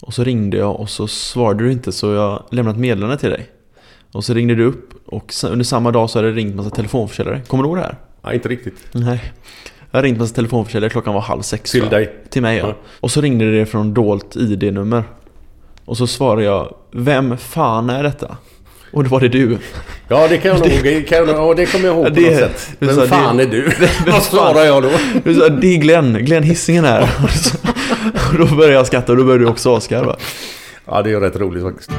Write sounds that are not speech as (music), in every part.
Och så ringde jag och så svarade du inte så jag lämnade ett meddelande till dig. Och så ringde du upp och under samma dag så hade det ringt massa telefonförsäljare. Kommer du ihåg det här? Nej, inte riktigt. Nej. Jag ringt massa telefonförsäljare, klockan var halv sex. Till va? dig? Till mig ja. Ja. Och så ringde det från dolt ID-nummer. Och så svarade jag, vem fan är detta? Och då var det du. Ja, det kan jag (laughs) nog... Det, kan jag, ja, det kommer jag ihåg på Det- något sätt. Vem sa, fan det- är du? (laughs) Vad svarar fan? jag då? Du sa, det är Glenn, Glenn Hisingen här. (laughs) Och så- och (laughs) då började jag skratta och då började du också asgarva. Ja, det är rätt roligt faktiskt.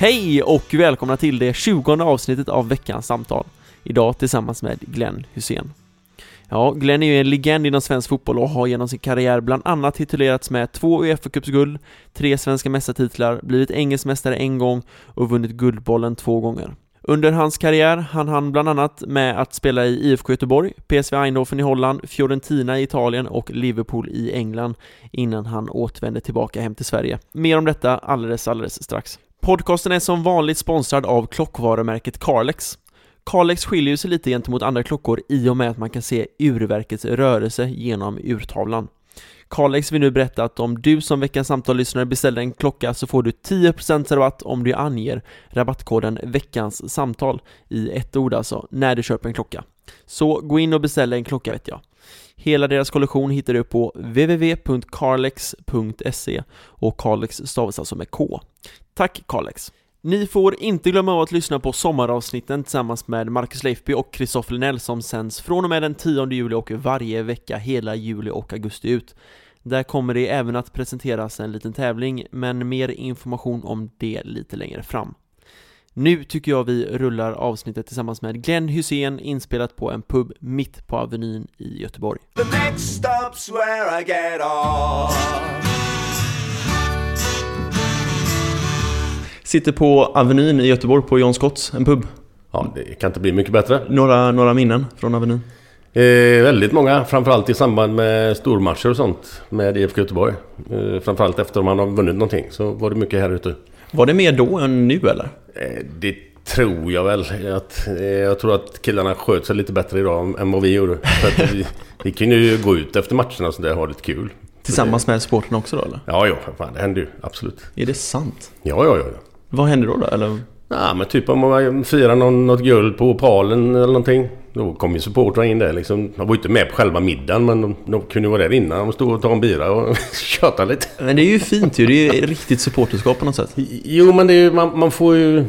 Hej och välkomna till det 20 avsnittet av veckans samtal. Idag tillsammans med Glenn Hussein. Ja, Glenn är ju en legend inom svensk fotboll och har genom sin karriär bland annat titulerats med två Uefa-cupsguld, tre svenska mästartitlar, blivit engelsk mästare en gång och vunnit Guldbollen två gånger. Under hans karriär hann han bland annat med att spela i IFK Göteborg, PSV Eindhoven i Holland, Fiorentina i Italien och Liverpool i England innan han återvände tillbaka hem till Sverige. Mer om detta alldeles, alldeles strax. Podcasten är som vanligt sponsrad av klockvarumärket Carlex. Carlex skiljer sig lite gentemot andra klockor i och med att man kan se urverkets rörelse genom urtavlan. Carlex vill nu berätta att om du som veckans samtal-lyssnare beställer en klocka så får du 10% rabatt om du anger rabattkoden veckans samtal i ett ord alltså, när du köper en klocka. Så gå in och beställ en klocka vet jag. Hela deras kollektion hittar du på www.carlex.se och Carlex stavas alltså med K. Tack Carlex! Ni får inte glömma av att lyssna på sommaravsnitten tillsammans med Marcus Leifby och Christopher Linnell som sänds från och med den 10 juli och varje vecka hela juli och augusti ut. Där kommer det även att presenteras en liten tävling, men mer information om det lite längre fram. Nu tycker jag vi rullar avsnittet tillsammans med Glenn Hussein inspelat på en pub mitt på Avenyn i Göteborg. The next stop's where I get off. Sitter på Avenyn i Göteborg på John Scotts, en pub. Ja, det kan inte bli mycket bättre. Några, några minnen från Avenyn. Eh, väldigt många, framförallt i samband med stormatcher och sånt med IFK Göteborg. Eh, framförallt efter man har vunnit någonting så var det mycket här ute. Var det mer då än nu eller? Eh, det tror jag väl. Att, eh, jag tror att killarna sköt sig lite bättre idag än vad vi gjorde. För vi, (laughs) vi kunde ju gå ut efter matcherna och ha lite kul. Tillsammans med supporterna också då eller? Ja, ja, fan, det hände ju. Absolut. Är det sant? Ja, ja, ja. ja. Vad hände då då? Eller? Ja, men typ om man firar någon, något guld på Opalen eller någonting. Då kom ju supportrar in där liksom. De var ju inte med på själva middagen men de, de kunde vara där innan. De stod och tog en bira och (laughs) tjatade lite. Men det är ju fint ju, det är ju riktigt supporterskap på något sätt. Jo, men det är ju, man, man får ju...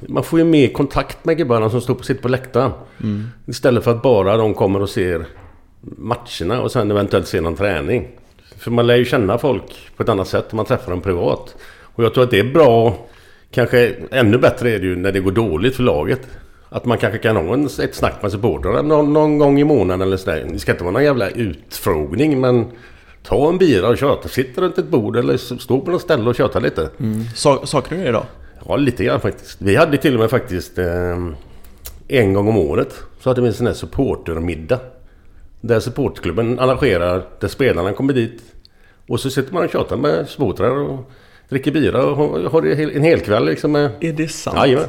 Man får ju mer kontakt med gubbarna som står på, sitter på läktaren. Istället för att bara de kommer och ser matcherna och sen eventuellt ser någon träning. För man lär ju känna folk på ett annat sätt om man träffar dem privat. Och jag tror att det är bra. Kanske ännu bättre är det ju när det går dåligt för laget. Att man kanske kan ha en, ett snack med supportrarna någon, någon gång i månaden eller sådär. Det ska inte vara någon jävla utfrågning men... Ta en bira och köta. Sitt runt ett bord eller stå på något ställe och köta lite. Sa- Saknar du det idag? Ja, lite grann faktiskt. Vi hade till och med faktiskt eh, en gång om året så hade vi en sån här supportermiddag. Där supportklubben arrangerar, där spelarna kommer dit. Och så sitter man och tjatar med supportrar och dricker bira och har- en hel kväll liksom med... Är det sant? Jajamän.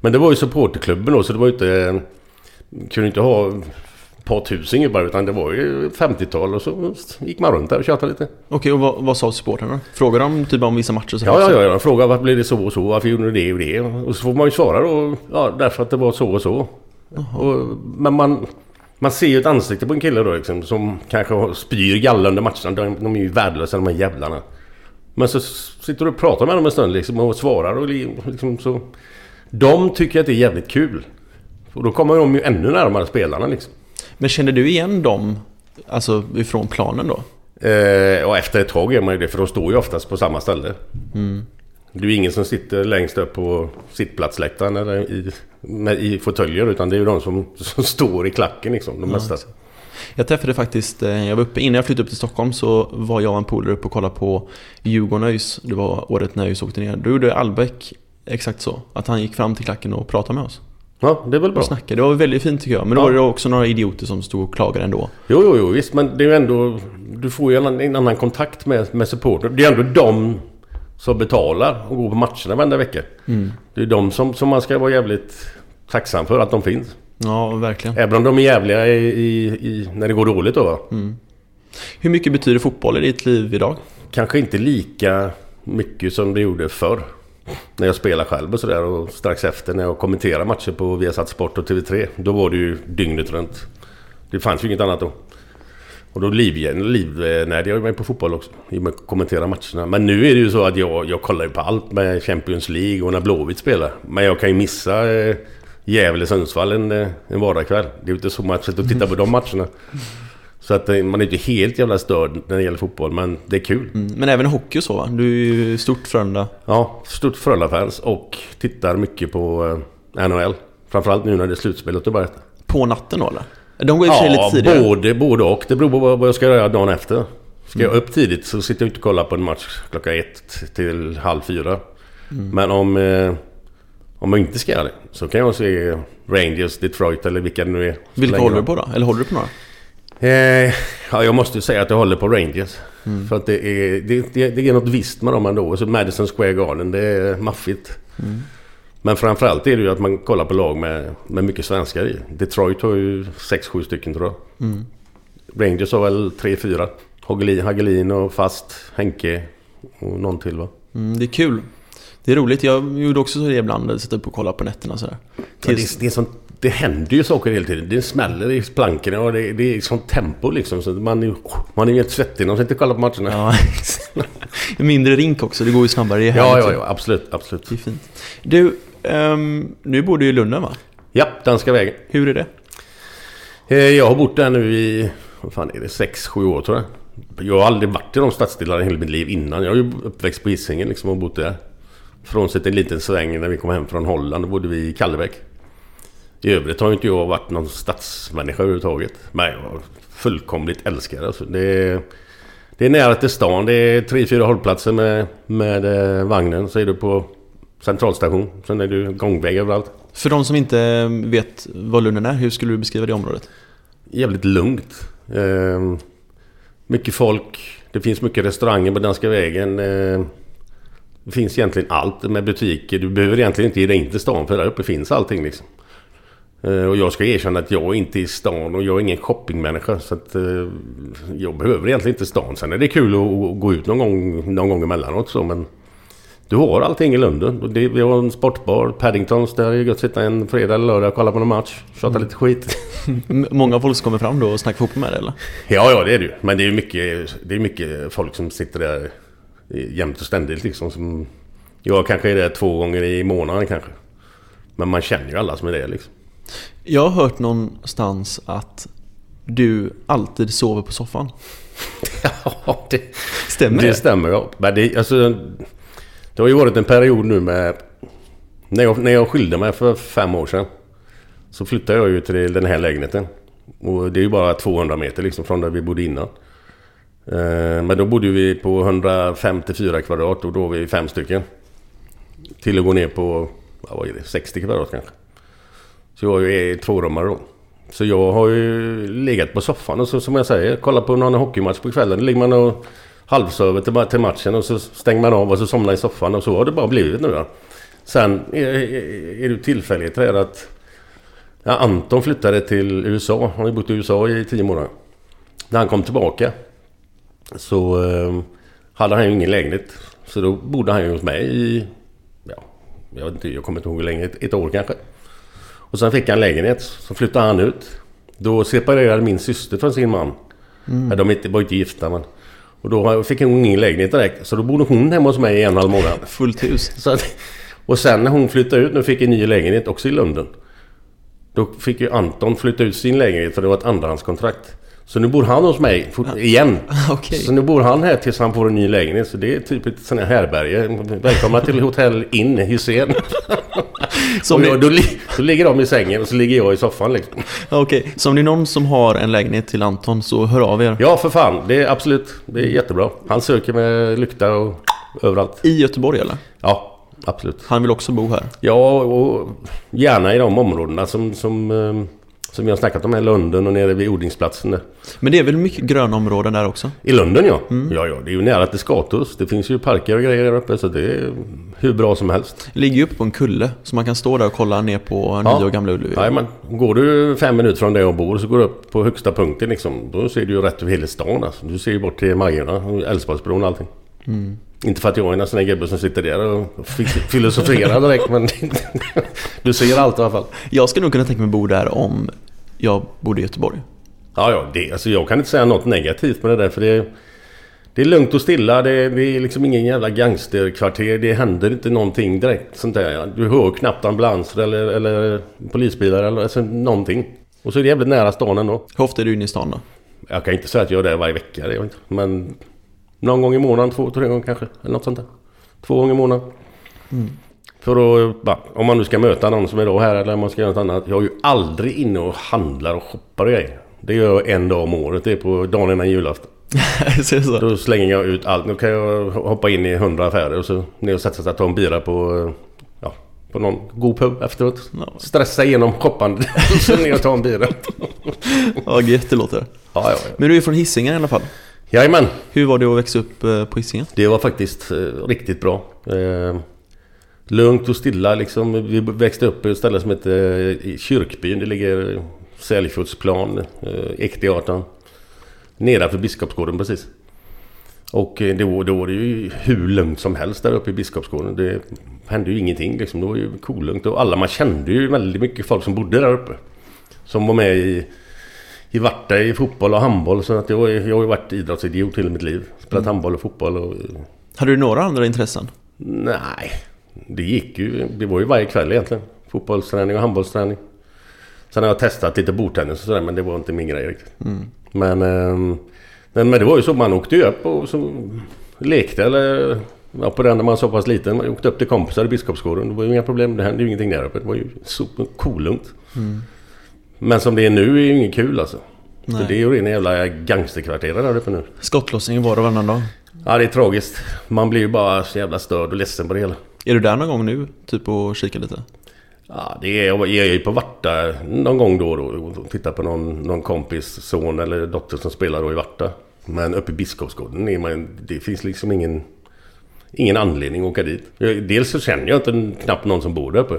Men det var ju supporterklubben då så det var ju inte... Kunde inte ha ett par tusen gubbar utan det var ju 50-tal och så gick man runt där och tjatade lite. Okej, och vad, vad sa supportrarna? Frågade de typ om vissa matcher? Så Ja, ja, ja. Jag frågade varför blev det så och så? Varför gjorde ni det och det? Och så får man ju svara då. Ja, därför att det var så och så. Och, men man, man ser ju ett ansikte på en kille då liksom, som kanske spyr galla under matcherna. De, de är ju värdelösa de här jävlarna. Men så sitter du och pratar med dem en stund liksom, och svarar och li- liksom så... De tycker att det är jävligt kul. Och då kommer de ju ännu närmare spelarna liksom. Men kände du igen dem, alltså ifrån planen då? Eh, och efter ett tag är man ju det för de står ju oftast på samma ställe. Det är ju ingen som sitter längst upp på sittplatsläktaren eller i, med, i fåtöljer utan det är ju de som, som står i klacken liksom. De mesta. Jag träffade faktiskt, eh, jag var uppe, innan jag flyttade upp till Stockholm så var jag och en polare uppe och kollade på Djurgården ÖIS. Det var året när ÖIS åkte ner. Då gjorde Albeck exakt så. Att han gick fram till klacken och pratade med oss. Ja, det är väl bra. Och snackade. Det var väldigt fint tycker jag. Men då Ja. var det också några idioter som stod och klagade ändå. Jo, jo, jo, visst. Men det är ju ändå... Du får ju en, en annan kontakt med, med supporter. Det är ändå de som betalar och går på matcherna varenda vecka. Det är de som, som man ska vara jävligt tacksam för att de finns. Ja, verkligen. Även om de är jävliga i, i, i, när det går dåligt då va? Hur mycket betyder fotboll i ditt liv idag? Kanske inte lika mycket som det gjorde förr. När jag spelade själv och sådär och strax efter när jag kommenterade matcher på Viasat Sport och TV3. Då var det ju dygnet runt. Det fanns ju inget annat då. Och då liv, livnärde jag mig på fotboll också. I och med att kommentera matcherna. Men nu är det ju så att jag, jag kollar ju på allt med Champions League och när Blåvitt spelar. Men jag kan ju missa eh, Gävle-Sundsvall en, eh, en vardagskväll. Det är ju inte så man och tittar på de matcherna. Så att eh, man är inte helt jävla störd när det gäller fotboll. Men det är kul. Mm. Men även hockey och så va? Du är ju stort Frölunda. Ja, stort Frölunda-fans och tittar mycket på eh, NHL. Framförallt nu när det är slutspelet och börjat. På natten då eller? De går i sig lite tidigare. både, både och. Det beror på vad jag ska göra dagen efter. Ska jag upp tidigt så sitter jag inte och kollar på en match klockan ett till halv fyra. Men om, eh, om jag inte ska göra det så kan jag se Rangers, Detroit eller vilka det nu är. Vilka håller du på då? Eller håller du på några? Eh, ja, jag måste ju säga att jag håller på Rangers. För att det är, det, det, det är något visst med dem ändå. Så Madison Square Garden, det är maffigt. Men framförallt är det ju att man kollar på lag med, med mycket svenskar i. Detroit har ju 6-7 stycken tror jag. Rangers har väl 3-4. Hagelin, Hagelin och Fast, Henke och någon till va? Mm, det är kul. Det är roligt. Jag gjorde också det ibland. Sätta upp och kolla på nätterna sådär. Ja, det, Tills, är, det, är sånt, det händer ju saker hela tiden. Det smäller i plankorna och det, det är sånt tempo liksom. Så man, är, man är ju helt svettig när man sitter och kollar på matcherna. ja, mindre rink också. Det går ju snabbare. Det Ja, ja, ja, absolut, absolut. Det är fint. Du, ehm, nu bor du i Lunden va? Ja, Danska vägen. Hur är det? Eh, Jag har bott där nu i, vad fan är det, 6-7 år tror jag. Jag har aldrig varit i de stadsdelarna i hela mitt liv innan. Jag är ju uppväxt på Hisingen liksom och bott där. Frånsett en liten sväng när vi kom hem från Holland, då bodde vi i Kallebäck. I övrigt har inte jag varit någon stadsmänniska överhuvudtaget. Men jag fullkomligt älskar det. Alltså. det. Är, det är nära till stan. Det är tre, fyra hållplatser med, med eh, vagnen. Så är du på centralstation. Sen är du gångväg överallt. För de som inte vet vad Lunden är, hur skulle du beskriva det området? jävligt lugnt. Eh, mycket folk. Det finns mycket restauranger på Danska vägen. Eh, det finns egentligen allt med butiker. Du behöver egentligen inte ge dig in till stan för där uppe finns allting liksom. Eh, och jag ska erkänna att jag är inte i stan och jag är ingen shoppingmänniska. Så att eh, jag behöver egentligen inte stan. Sen är det kul att, gå ut någon gång, någon gång emellanåt så men... Du har allting i Lunden. Vi har en sportbar, Paddingtons. Där är det gött att sitta en fredag eller lördag och kolla på någon match. Tjata lite skit. (laughs) Många folk som kommer fram då och snackar fotboll med dig eller? Ja, ja det är det ju. Men det är mycket, det är mycket folk som sitter där jämt och ständigt liksom. Som, jag kanske är där två gånger i månaden kanske. Men man känner ju alla som är där liksom. Jag har hört någonstans att du alltid sover på soffan. (laughs) Ja, det, Stämmer det det? stämmer ja. Men det, alltså, det har ju varit en period nu med... När jag, när jag skilde mig för fem år sedan. Så flyttade jag ju till den här lägenheten. Och det är ju bara 200 meter liksom från där vi bodde innan. Eh, men då bodde vi på 154 kvadrat och då var vi fem stycken. Till att gå ner på, vad är det, 60 kvadrat kanske. Så jag är ju tvårummare då. Så jag har ju legat på soffan och så som jag säger, kollat på någon hockeymatch på kvällen. Då ligger man och halvsover till, till matchen och så stänger man av och så somnar i soffan och så har det bara blivit nu då. Sen är, är, är det här att ja, Anton flyttade till USA. Han har ju bott i USA i tio månader. När han kom tillbaka så eh, hade han ju ingen lägenhet. Så då bodde han ju hos mig i... Ja, jag vet inte, jag kommer inte ihåg hur länge. Ett, ett år kanske. Och sen fick han lägenhet. Så flyttade han ut. Då separerade min syster från sin man. Ja, de inte- var inte gifta men... Och då fick hon ingen lägenhet direkt. Så då bodde hon hemma hos mig i en halv månad. (laughs) Fullt hus. Att, och sen när hon flyttade ut, nu fick en ny lägenhet också i London. Då fick ju Anton flytta ut sin lägenhet för det var ett andrahandskontrakt. Så nu bor han hos mig igen. (laughs) Okej. Så nu bor han här tills han får en ny lägenhet. Så det är typ ett sånt här härberge. Välkomna till Hotell Inn Hysén. Så (laughs) Och om, jag, då, då ligger de i sängen och så ligger jag i soffan liksom. okej. så om det är någon som har en lägenhet till Anton så hör av er. Ja för fan, det är absolut. Det är jättebra. Han söker med lykta och överallt. I Göteborg eller? Ja, absolut. Han vill också bo här. Ja, och gärna i de områdena som, som, eh, som vi har snackat om här i Lunden och nere vid odlingsplatsen där. Men det är väl mycket gröna områden där också? I Lunden ja. Ja, ja. Det är ju nära till Skatus. Det finns ju parker och grejer där uppe så det är hur bra som helst. Det ligger ju uppe på en kulle så man kan stå där och kolla ner på Ja. Nya och Gamla Ullevi. Jajamän. Går du fem minuter från där jag bor så går du upp på högsta punkten liksom. Då ser du ju rätt över hela stan alltså. Du ser ju bort till Majorna, Älvsborgsbron och allting. Inte för att jag är en sån gubbe som sitter där och fi- filosoferar direkt men (laughs) du ser allt i alla fall. Jag skulle nog kunna tänka mig bo där om jag bodde i Göteborg. Ja, ja, det, alltså jag kan inte säga något negativt med det där för det, det är lugnt och stilla. Det, det är liksom ingen jävla gangsterkvarter. Det händer inte någonting direkt sånt där. Du hör knappt ambulanser eller, eller polisbilar eller alltså, någonting. Och så är det jävligt nära stan ändå. Hur ofta är du inne i stan då? Jag kan inte säga att jag är där varje vecka. Det inte. Men någon gång i månaden, två, tre gånger kanske. Eller något sånt där. Två gånger i månaden. För att, bara, om man nu ska möta någon som är då här eller om man ska göra något annat. Jag är ju aldrig inne och handlar och shoppar och grejer. Det gör jag en dag om året. Det är på dagen innan julafton. (laughs) Då slänger jag ut allt. Nu kan jag hoppa in i hundra affärer och så ner och sätta sig och ta en bira på, ja, på någon god pub efteråt. Ja. Stressa igenom shoppandet och (laughs) så ner och ta en bira. Ja, gött det låter. Ja, ja, ja. Men du är från Hisingen i alla fall. Jajamän. Hur var det att växa upp eh, på Hisingen? Det var faktiskt eh, riktigt bra. Eh, lugnt och stilla liksom. Vi växte upp på ett ställe som heter Kyrkbyn. Det ligger Sälfjordsplan, Ekteatern. Nedanför Biskopsgården precis. Och då var det ju hur lugnt som helst där uppe i Biskopsgården. Det hände ju ingenting liksom. Det var ju kolugnt. Och alla man kände ju väldigt mycket folk som bodde där uppe. Som var med i i Varta i fotboll och handboll. Så att jag, jag har ju varit idrottsidiot hela mitt liv. Spelat handboll och fotboll och... Hade du några andra intressen? Nej, det gick ju. Det var ju varje kväll egentligen. Fotbollsträning och handbollsträning. Sen har jag testat lite bordtennis och sådär men det var inte min grej riktigt. Men, ehm, men, men det var ju så, man åkte ju upp och så lekte eller... Ja, på den när man var så pass liten. Man åkte upp till kompisar i Biskopsgården. Det var ju inga problem. Det hände ju ingenting där uppe. Det var ju så kolugnt. Men som det är nu är ju inget kul alltså. För Nej. det är ju rena jävla gangsterkvarter där uppe nu. Skottlossning var och varannan dag. Ja, det är tragiskt. Man blir ju bara så jävla störd och ledsen på det hela. Är du där någon gång nu? Typ och kika lite? Ja, det är, jag är ju på Varta någon gång då och då och tittar på någon, någon kompis son eller dotter som spelar då i Varta. Men uppe i Biskopsgården är man, det finns liksom ingen, ingen anledning att åka dit. Dels så känner jag inte knappt någon som bor där uppe.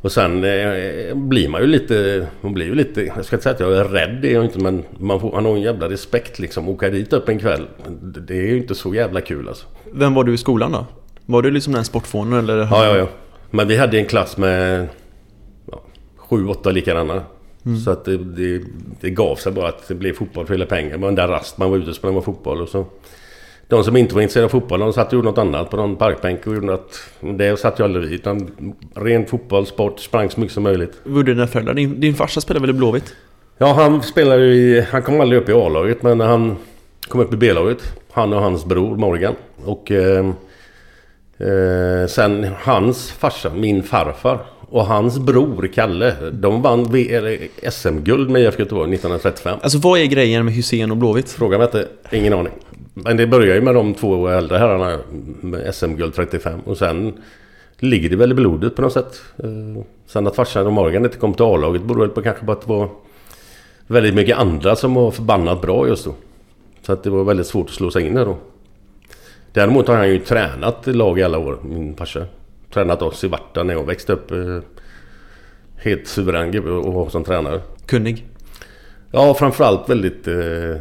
Och sen eh, blir man ju lite, man blir ju lite, jag ska inte säga att jag är rädd, det är jag inte men man, får, man har en jävla respekt liksom. Åka dit upp en kväll, det, är ju inte så jävla kul alltså. Vem var du i skolan då? Var du liksom den sportfånen eller? Ja, ja, ja. Men vi hade en klass med ja, sju, åtta likadana. Så att det, det, det gav sig bara att det blev fotboll för hela pengar. Det var en där rast man var ute och spelade fotboll och så... De som inte var intresserade av fotboll, de satt och gjorde något annat på någon parkbänk och gjorde något... Det satt jag aldrig vid. Utan ren fotboll, sport, sprang så mycket som möjligt. Det dina föräldrar? Din, din farsa spelade väl i Blåvitt? Ja, han spelade ju i... Han kom aldrig upp i A-laget, men han kom upp i B-laget. Han och hans bror Morgan. Och... Eh, eh, sen hans farsa, min farfar. Och hans bror Kalle. De vann SM-guld med IFK Göteborg 1935. Alltså vad är grejen med Hussein och Blåvitt? Fråga mig inte, ingen aning. Men det börjar ju med de två äldre herrarna med SM-guld 35 och sen ligger det väl i blodet på något sätt. Eh, Sen att farsan och Morgan inte kom till A-laget beror väl på kanske på att det var väldigt mycket andra som var förbannat bra just då. Så att det var väldigt svårt att slå sig in där då. Däremot har han ju tränat lag i alla år, min farsa. Tränat oss i Varta när jag växte upp. eh, Helt suverän gubbe att ha som tränare. Kunnig. Ja, framförallt väldigt eh,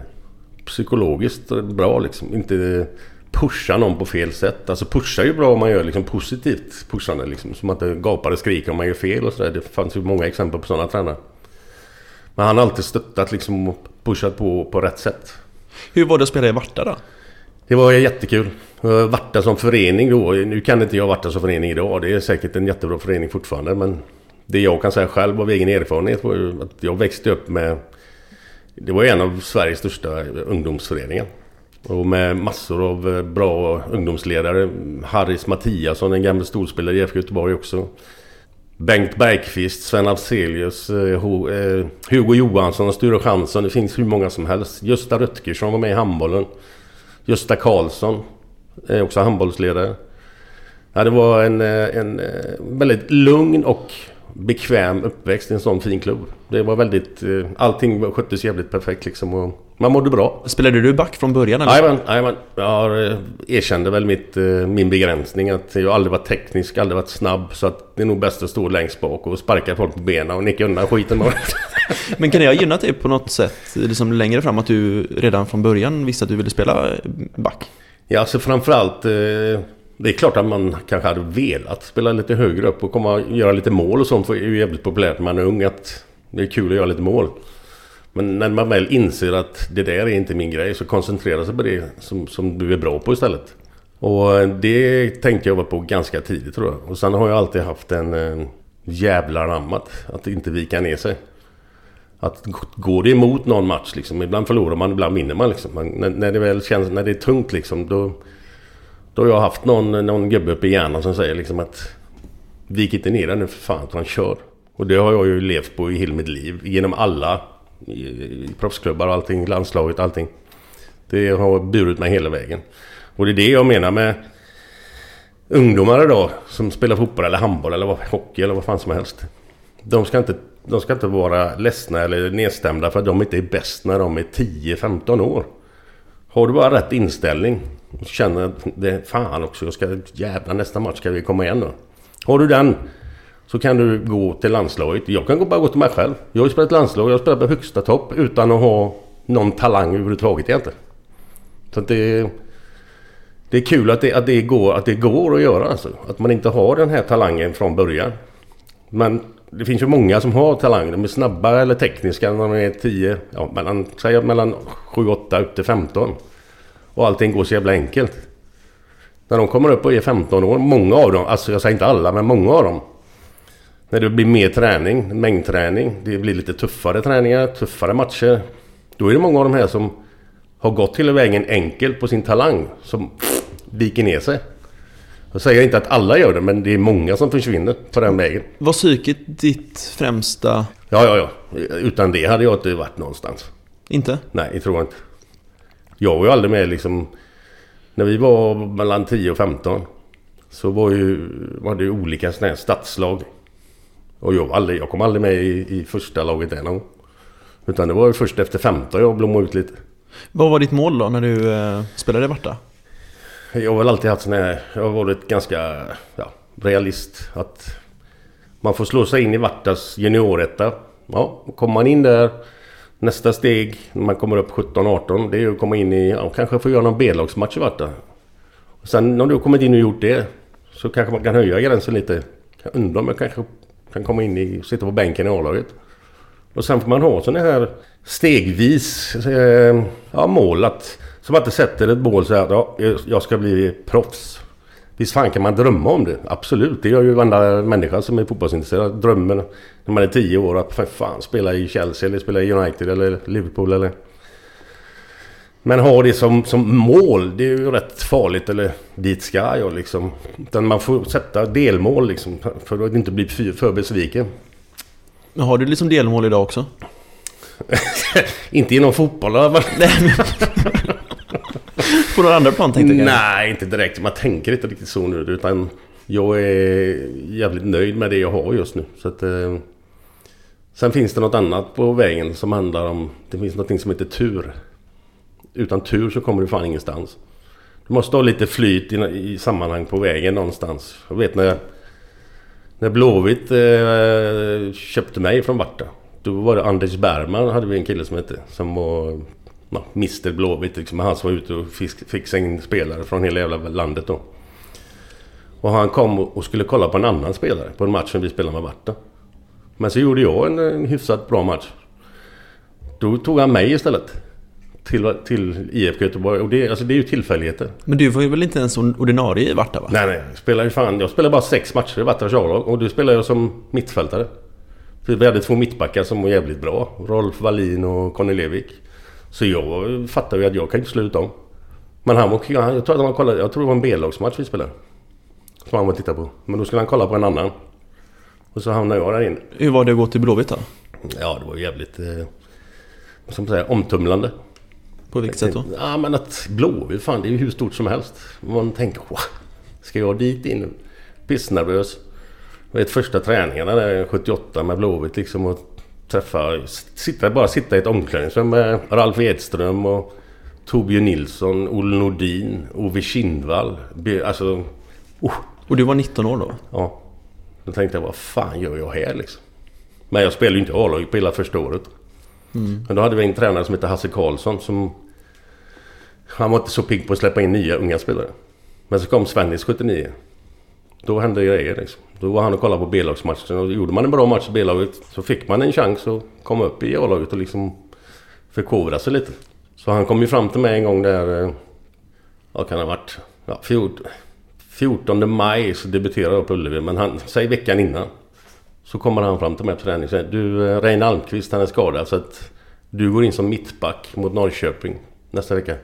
psykologiskt bra liksom. Inte pusha någon på fel sätt. Alltså pusha är ju bra om man gör liksom positivt pushande liksom. Som att det gapar och skriker om man gör fel och sådär. Det fanns ju många exempel på sådana tränare. Men han har alltid stöttat liksom och pushat på på rätt sätt. Hur var det att spela i Varta då? Det var jättekul. Varta som förening då. Nu kan inte jag Varta som förening idag. Det är säkert en jättebra förening fortfarande. Men det jag kan säga själv av egen erfarenhet var ju att jag växte upp med... Det var en av Sveriges största ungdomsföreningar. Och med massor av eh, bra ungdomsledare. Harris Mattiasson, en gammal storspelare i IFK Göteborg också. Bengt Bergqvist, Sven Afzelius, eh, eh, Hugo Johansson och Sture Jansson. Det finns hur många som helst. Gösta Röttgersson var med i handbollen. Gösta Karlsson är också handbollsledare. Ja, det var en, en väldigt lugn och bekväm uppväxt i en sån fin klubb. Det var väldigt... eh, Allting sköttes jävligt perfekt liksom och man mådde bra. Spelade du back från början? Jajamän, jajamän. Jag eh, erkände väl mitt, eh, min begränsning att jag aldrig varit teknisk, aldrig varit snabb. Så att det är nog bäst att stå längst bak och sparka folk på benen och nicka undan skiten. (laughs) Men kan det ha gynnat dig på något sätt liksom längre fram att du redan från början visste att du ville spela back? Ja, alltså framförallt... Eh, det är klart att man kanske hade velat spela lite högre upp och komma och göra lite mål och sånt. För det är ju jävligt populärt när man är ung att det är kul att göra lite mål. Men när man väl inser att det där är inte min grej så koncentrera sig på det som, som du är bra på istället. Och eh, det tänkte jag var på ganska tidigt tror jag. Och sen har jag alltid haft en eh, jävla rammat att inte vika ner sig. Att går det emot någon match liksom, ibland förlorar man, ibland vinner man liksom. Men när, när det väl känns, när det är tungt liksom, då... Då har jag haft någon, någon gubbe uppe i hjärnan som säger liksom att... Vik inte ner dig nu för fan, utan kör. Och det har jag ju levt på i hela mitt liv. Genom alla i, i proffsklubbar och allting, landslaget, allting. Det har burit mig hela vägen. Och det är det jag menar med ungdomar idag som spelar fotboll eller handboll eller hockey eller vad fan som helst. De ska inte, de ska inte vara ledsna eller nedstämda för att de inte är bäst när de är 10-15 år. Har du bara rätt inställning och känner att det fan också, jag ska jävla nästa match ska vi komma igen då. Har du den så kan du gå till landslaget. Jag kan bara gå till mig själv. Jag har ju spelat landslag, jag har spelat på högsta topp utan att ha någon talang överhuvudtaget egentligen. Så att det... Det är kul att det, att, det går, att det går att göra alltså. Att man inte har den här talangen från början. Men det finns ju många som har talang. De är snabba eller tekniska när de är 10, ja mellan, säg mellan 7-8 upp till 15. Och allting går så jävla enkelt. När de kommer upp och är 15 år, många av dem, alltså jag säger inte alla, men många av dem. När det blir mer träning, mängdträning, det blir lite tuffare träningar, tuffare matcher. Då är det många av de här som har gått hela vägen enkelt på sin talang som viker ner sig. Jag säger inte att alla gör det, men det är många som försvinner på den vägen. Var psyket ditt främsta... Ja, ja, ja. Utan det hade jag inte varit någonstans. Inte? Nej, det tror jag inte. Jag var ju aldrig med liksom... När vi var mellan 10 och 15 så var, ju, var det ju olika sådana här stadslag. Och jag, var aldrig, jag kom aldrig med i, i första laget någon gång. Utan det var ju först efter 15 jag blommade ut lite. Vad var ditt mål då när du eh, spelade i Varta? Jag har väl alltid haft sån här... Jag har varit ganska ja, realist. Att man får slå sig in i Vartas junioretta. Ja, kommer man in där... Nästa steg när man kommer upp 17-18 det är att komma in i... Ja, kanske få göra någon B-lagsmatch i Varta. Och sen när du har kommit in och gjort det så kanske man kan höja gränsen lite. Jag undrar om jag kanske kan komma in i... Sitta på bänken i A-laget. Och sen får man ha sådana här stegvis eh, ja, mål. Att, Så man inte sätter ett mål så här, ja, jag ska bli proffs. Visst fan kan man drömma om det? Absolut, det gör ju varenda människa som är fotbollsintresserad. Drömmen när man är 10 år att för fan spela i Chelsea eller spela i United eller Liverpool eller... Men ha det som, som mål, det är ju rätt farligt. Eller dit ska jag liksom. Utan man får sätta delmål liksom. För att inte bli för för besviken. Men Har du liksom delmål idag också? (laughs) inte inom fotboll i alla fall. På några andra plan tänkte jag. Nej, inte direkt. Man tänker inte riktigt så nu. Utan jag är jävligt nöjd med det jag har just nu. Så att, eh, sen finns det något annat på vägen som handlar om... Det finns något som heter tur. utan tur så kommer du fan ingenstans. Du måste ha lite flyt i, i sammanhang på vägen någonstans. Jag vet när, när Blåvitt eh, köpte mig från Varta. Då var det Anders Bergman, hade vi en kille som hette. Som var ja, Mr Blåvitt liksom. Han som var ute och fisk, fixade in spelare från hela jävla landet då. Och han kom och skulle kolla på en annan spelare på en match som vi spelade med Varta. Men så gjorde jag en, en hyfsat bra match. Då tog han mig istället. Till, till IFK Göteborg. Och det, alltså det är ju tillfälligheter. Men du var ju väl inte ens ordinarie i Varta va? Nej, nej. Jag spelar ju fan... Jag spelar bara sex matcher i Vartas A-lag. Och då spelar jag som mittfältare. För vi hade två mittbackar som var jävligt bra. Rolf Wallin och Conny Levik. Så jag fattade ju att jag kan inte slå ut dem. Men han var... Jag tror, att han kollade, jag tror det var en B-lagsmatch vi spelade. Som han var och tittade på. Men då skulle han kolla på en annan. Och så hamnade jag där inne. Hur var det att gå till Blåvitt då? Ja, det var jävligt... Eh, som man säger, omtumlande. På vilket sätt då? Ja, men att Blåvitt, fan det är ju hur stort som helst. Man tänker, wow, ska jag dit in? Pissnervös. Jag vet första träningarna där 78 med Blåvitt liksom och träffa... Sitta, bara sitta i ett omklädningsrum med Ralf Edström och Torbjörn Nilsson, Olle Nordin, Ove Kindvall. Alltså... Oh, Och du var 19 år då? ja. Då tänkte jag, vad fan gör jag här liksom? Men jag spelade ju inte A-laget på hela första året. Men då hade vi en tränare som hette Hasse Karlsson som... Han var inte så pigg på att släppa in nya unga spelare. Men så kom Svennis 79. Då hände grejer liksom. Då var han och kollade på B-lagsmatchen och gjorde man en bra match i B-laget så fick man en chans att komma upp i A-laget och liksom förkovra sig lite. Så han kom ju fram till mig en gång där... Eh, vad kan det ha varit? Ja, 14, 14 maj så debuterade jag på Ullevi. Men han, säg veckan innan. Så kommer han fram till mig på träning och säger Du eh, Reine Almqvist han är skadad så att du går in som mittback mot Norrköping nästa vecka.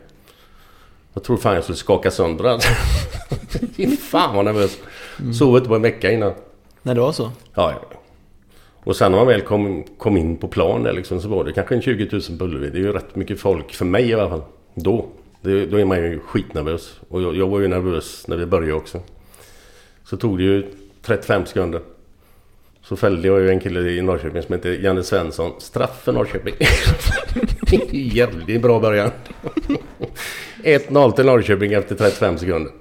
Jag tror fan jag skulle skaka sönder. (laughs) Fy fan vad nervös. Sov inte på en vecka innan. Nej, det var så? Ja, ja. Och sen när man väl kom, kom in på plan där liksom, så var det kanske en 20 000 på Ullevi. Det är ju rätt mycket folk för mig i alla fall. Då. Det, då är man ju skitnervös. Och jag, jag var ju nervös när vi började också. Så tog det ju 35 sekunder. Så fällde jag ju en kille i Norrköping som heter Janne Svensson. Straff för Norrköping. (laughs) Jävligt bra början. (laughs) 1-0 till Norrköping efter 35 sekunder.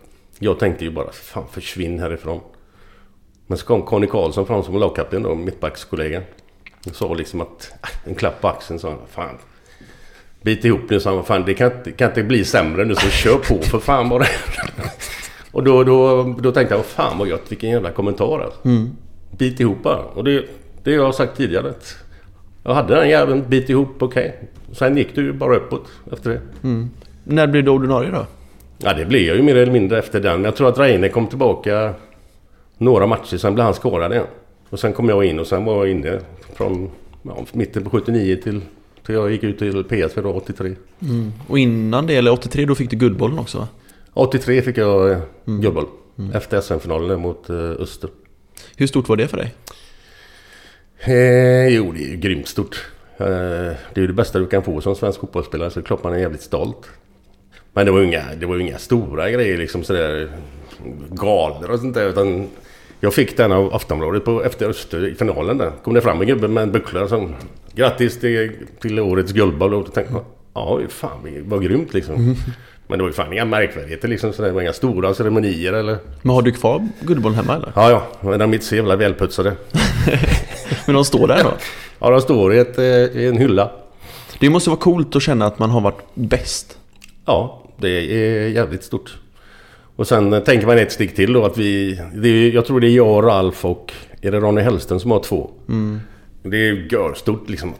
Jag tänkte ju bara, fan försvinn härifrån. Men så kom Conny Karlsson fram som lagkapten då, mittbackskollega. Och sa liksom att, äh, en klapp på axeln sa han, fan. Bit ihop nu, sa han, fan det kan, inte- kan inte bli sämre nu så kör på för fan bara. (laughs) Och då, då, då tänkte jag, fan vad gött, vilken jävla kommentar alltså. Bit ihop bara. Och det, det jag har sagt tidigare. Att jag hade den jäveln, bit ihop, okej. Sen gick det ju bara uppåt efter det. När blev du ordinarie då? Ja, det blev jag ju mer eller mindre efter den. Men jag tror att Reine kom tillbaka några matcher, sen blev han skadad igen. Och sen kom jag in och sen var jag inne från ja, mitten på 79 till, till jag gick ut till PSV då, 83. Och innan det, eller 83, då fick du Guldbollen också va? 83 fick jag eh, guldboll. Efter SM-finalen mot eh, Öster. Hur stort var det för dig? Eh, jo, det är ju grymt stort. Eh, det är ju det bästa du kan få som svensk fotbollsspelare, så det är klart man är jävligt stolt. Men det var ju inga, det var inga stora grejer liksom sådär galor och sånt där. Utan jag fick den av Aftonbladet på, efter Öster i finalen där. Kom det fram en gubbe med en buckla som Grattis till, till årets guldboll. Och tänkte ja fan vad grymt liksom. Men det var ju fan inga märkvärdigheter liksom. Så det var inga stora ceremonier eller... Men har du kvar Guldbollen hemma eller? Ja, ja. Men de är inte så jävla välputsade. (laughs) Men de står där då? Ja, de står i, ett, eh, i en hylla. Det måste vara coolt att känna att man har varit bäst. Ja, det är jävligt stort. Och sen tänker man ett steg till då att vi... Är, jag tror det är jag Ralf och... Är det Ronny Hellsten som har två? Det är görstort liksom.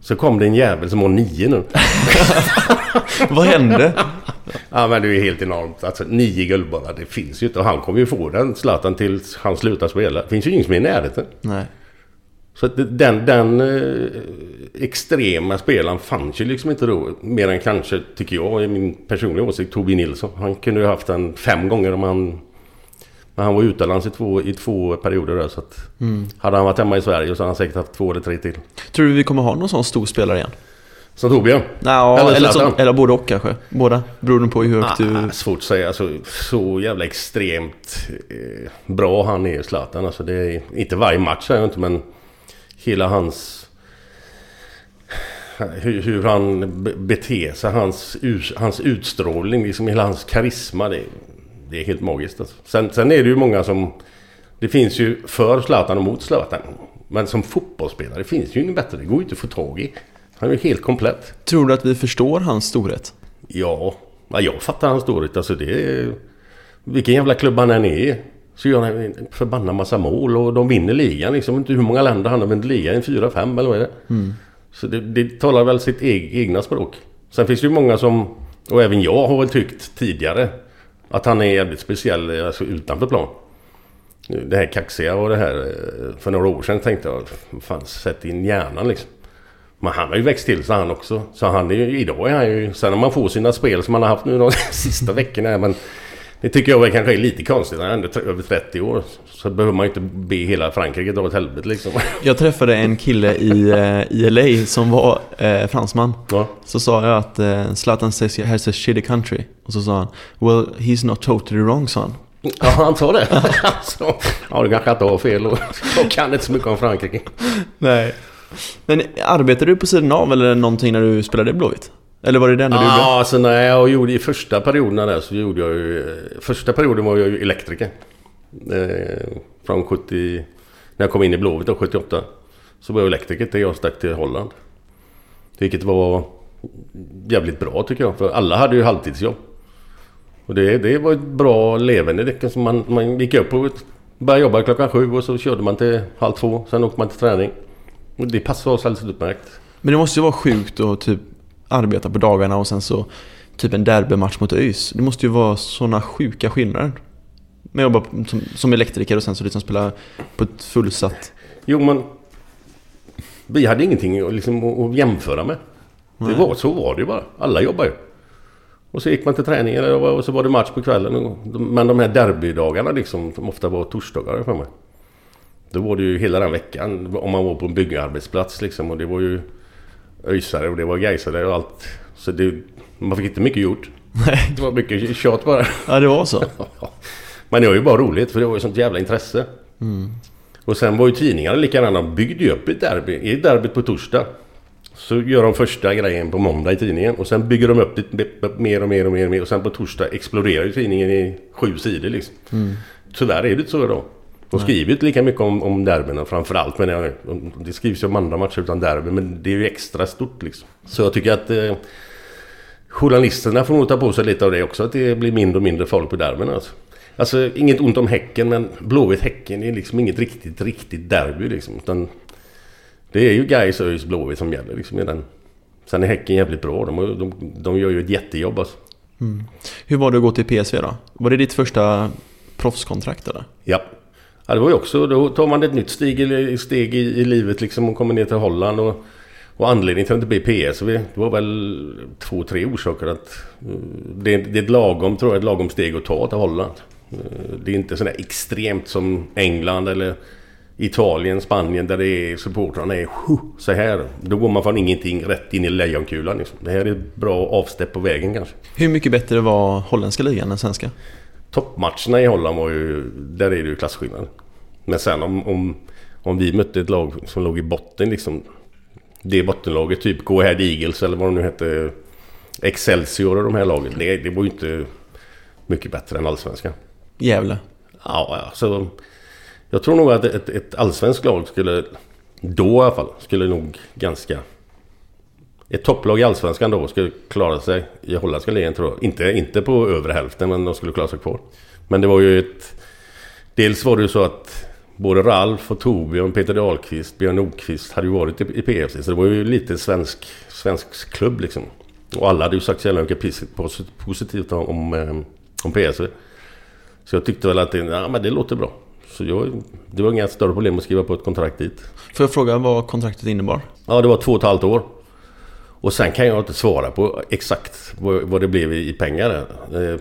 Så kom det en jävel som har nio nu. (laughs) Vad hände? Ja men det är ju helt enormt. Alltså nio guldbollar, det finns ju inte. Och han kommer ju få den, Zlatan, tills han slutar spela. Det finns ju ingen som är i närheten. Nej. Så att den, den eh, extrema spelaren fanns ju liksom inte då. Mer än kanske, tycker jag, i min personliga åsikt, Tobi Nilsson. Han kunde ju haft den fem gånger om han... Men han var utomlands i två, i två perioder där. Så att hade han varit hemma i Sverige så hade han säkert haft två eller tre till. Tror du vi kommer ha någon sån stor spelare igen? Som Torbjörn? Ja, Eller eller, som, eller både och kanske. Båda. Beroende på hur högt du... Ah, svårt att säga. Alltså, så jävla extremt eh, bra han är, Zlatan. Alltså, det är inte varje match säger jag inte, men hela hans hur, hur han be- beter sig, hans, hans utstrålning, liksom hela hans karisma. Det, det är helt magiskt alltså. sen, sen är det ju många som... Det finns ju för Zlatan och mot Zlatan. Men som fotbollsspelare finns ju ingen bättre. Det går ju inte att få tag i. Han är ju helt komplett. Tror du att vi förstår hans storhet? Ja, ja jag fattar hans storhet. Alltså det är... Vilken jävla klubb han än är Så gör han en förbannad massa mål och de vinner ligan liksom. Inte hur många länder han har vunnit ligan i? Fyra, fem eller vad är det? Så det, det talar väl sitt eg- egna språk. Sen finns det ju många som, och även jag har väl tyckt tidigare, att han är jävligt speciell alltså utanför plan. Det här kaxiga och det här eh, för några år sedan tänkte jag, fan sätt in hjärnan liksom. Men han har ju växt till sig han också. Så han är ju, idag är han ju, sen när man får sina spel som han har haft nu de (laughs) sista veckorna. Men det tycker jag väl kanske är lite konstigt. Han är över 30 år. Så behöver man ju inte be hela Frankrike dra åt helvete liksom. Jag träffade en kille i, eh, i LA som var eh, fransman. Ja. Så sa jag att eh, Zlatan says he has a shitty country. Och så sa han Well, he's not totally wrong, sa han. Ja, han sa det. (laughs) alltså, ja, du kanske inte har fel och (laughs) jag kan inte så mycket om Frankrike. Nej. Men arbetade du på sidan av eller någonting när du spelade i Blåvitt? Eller var det det enda du gjorde? Ja, alltså när jag gjorde i första perioderna där så gjorde jag ju... Första perioden var jag ju elektriker. Eh, från 70... När jag kom in i Blåvitt då, 78. Så var jag elektriker till jag stack till Holland. Vilket var jävligt bra tycker jag. För alla hade ju halvtidsjobb. Och det, det var ett bra levande. Det, man, man gick upp och började jobba klockan sju och så körde man till halv två. Sen åkte man till träning. Och det passade oss alldeles utmärkt. Men det måste ju vara sjukt att typ arbeta på dagarna och sen så typ en derbymatch mot ÖIS. Det måste ju vara sådana sjuka skillnader. Med att jobba som, som elektriker och sen så liksom spela på ett fullsatt... Jo men Vi hade ingenting liksom, att- jämföra med. Det var, så var det ju bara. Alla jobbar ju. Och så gick man till träningen och så var det match på kvällen. Men de här derbydagarna liksom, som ofta var torsdagar för mig. Då var det ju hela den veckan om man var på en byggarbetsplats liksom. Och det var ju öjsare och det var gaisare och allt. Så det, man fick inte mycket gjort. Det var mycket tjat bara. Ja, det var så. (laughs) Men det var ju bara roligt för det var ju sånt jävla intresse. Och sen var ju tidningarna likadana. De byggde ju upp ett derby. I derbyt på torsdag så gör de första grejen på måndag i tidningen. Och sen bygger de upp det mer och mer och mer och mer. Och sen på torsdag exploderar ju tidningen i sju sidor liksom. Tyvärr är det så idag. De skriver ju inte lika mycket om, om derbyna framförallt. Men jag, det skrivs ju om andra matcher utan derby. Men det är ju extra stort liksom. Så jag tycker att eh, journalisterna får nog ta på sig lite av det också. Att det blir mindre och mindre folk på derbyn alltså. Alltså inget ont om Häcken men Blåvitt-Häcken är liksom inget riktigt, riktigt derby liksom. Utan det är ju Gais ÖIS Blåvitt som gäller liksom i den. Sen är Häcken jävligt bra. De, de, de gör ju ett jättejobb alltså. Hur var det att gå till PSV då? Var det ditt första proffskontrakt eller? Ja ja, det var ju också, då tar man ett nytt steg, i- steg i, i livet liksom och kommer ner till Holland. Och, och anledningen till att det inte blev PSV, det var väl två, tre orsaker. Att, mm, det, det är ett lagom, tror jag, ett lagom steg att ta till Holland. Mm, det är inte sådär extremt som England eller Italien, Spanien där det är supportrarna är så här. Då går man från ingenting rätt in i lejonkulan. Liksom. Det här är ett bra avstepp på vägen kanske. Hur mycket bättre var holländska ligan än svenska? Toppmatcherna i Holland var ju... Där är det ju klasskillnad. Men sen om, om, om vi mötte ett lag som låg i botten liksom. Det bottenlaget, typ Go Ahead Eagles eller vad de nu hette. Excelsior och de här lagen. Det, det var ju inte mycket bättre än allsvenskan. Gävle. Ja, alltså... Jag tror nog att ett, ett allsvenskt lag skulle... Då i alla fall. Skulle nog ganska... Ett topplag i allsvenskan då skulle klara sig i holländska ligan tror jag. Inte, inte på övre hälften men de skulle klara sig kvar. Men det var ju ett... Dels var det ju så att både Ralf och Torbjörn, Peter Dahlqvist, Björn Nordqvist hade ju varit i, i PFC. Så det var ju lite svensk, svensk klubb liksom. Och alla hade ju sagt så jävla mycket positivt om, om, eh, om PSV. Så jag tyckte väl att det, ja, men det låter bra. Så jag, det var inga större problem att skriva på ett kontrakt dit. Får jag fråga vad kontraktet innebar? Ja, det var två och ett halvt år. Och sen kan jag inte svara på exakt vad, det blev i, pengar. Eh,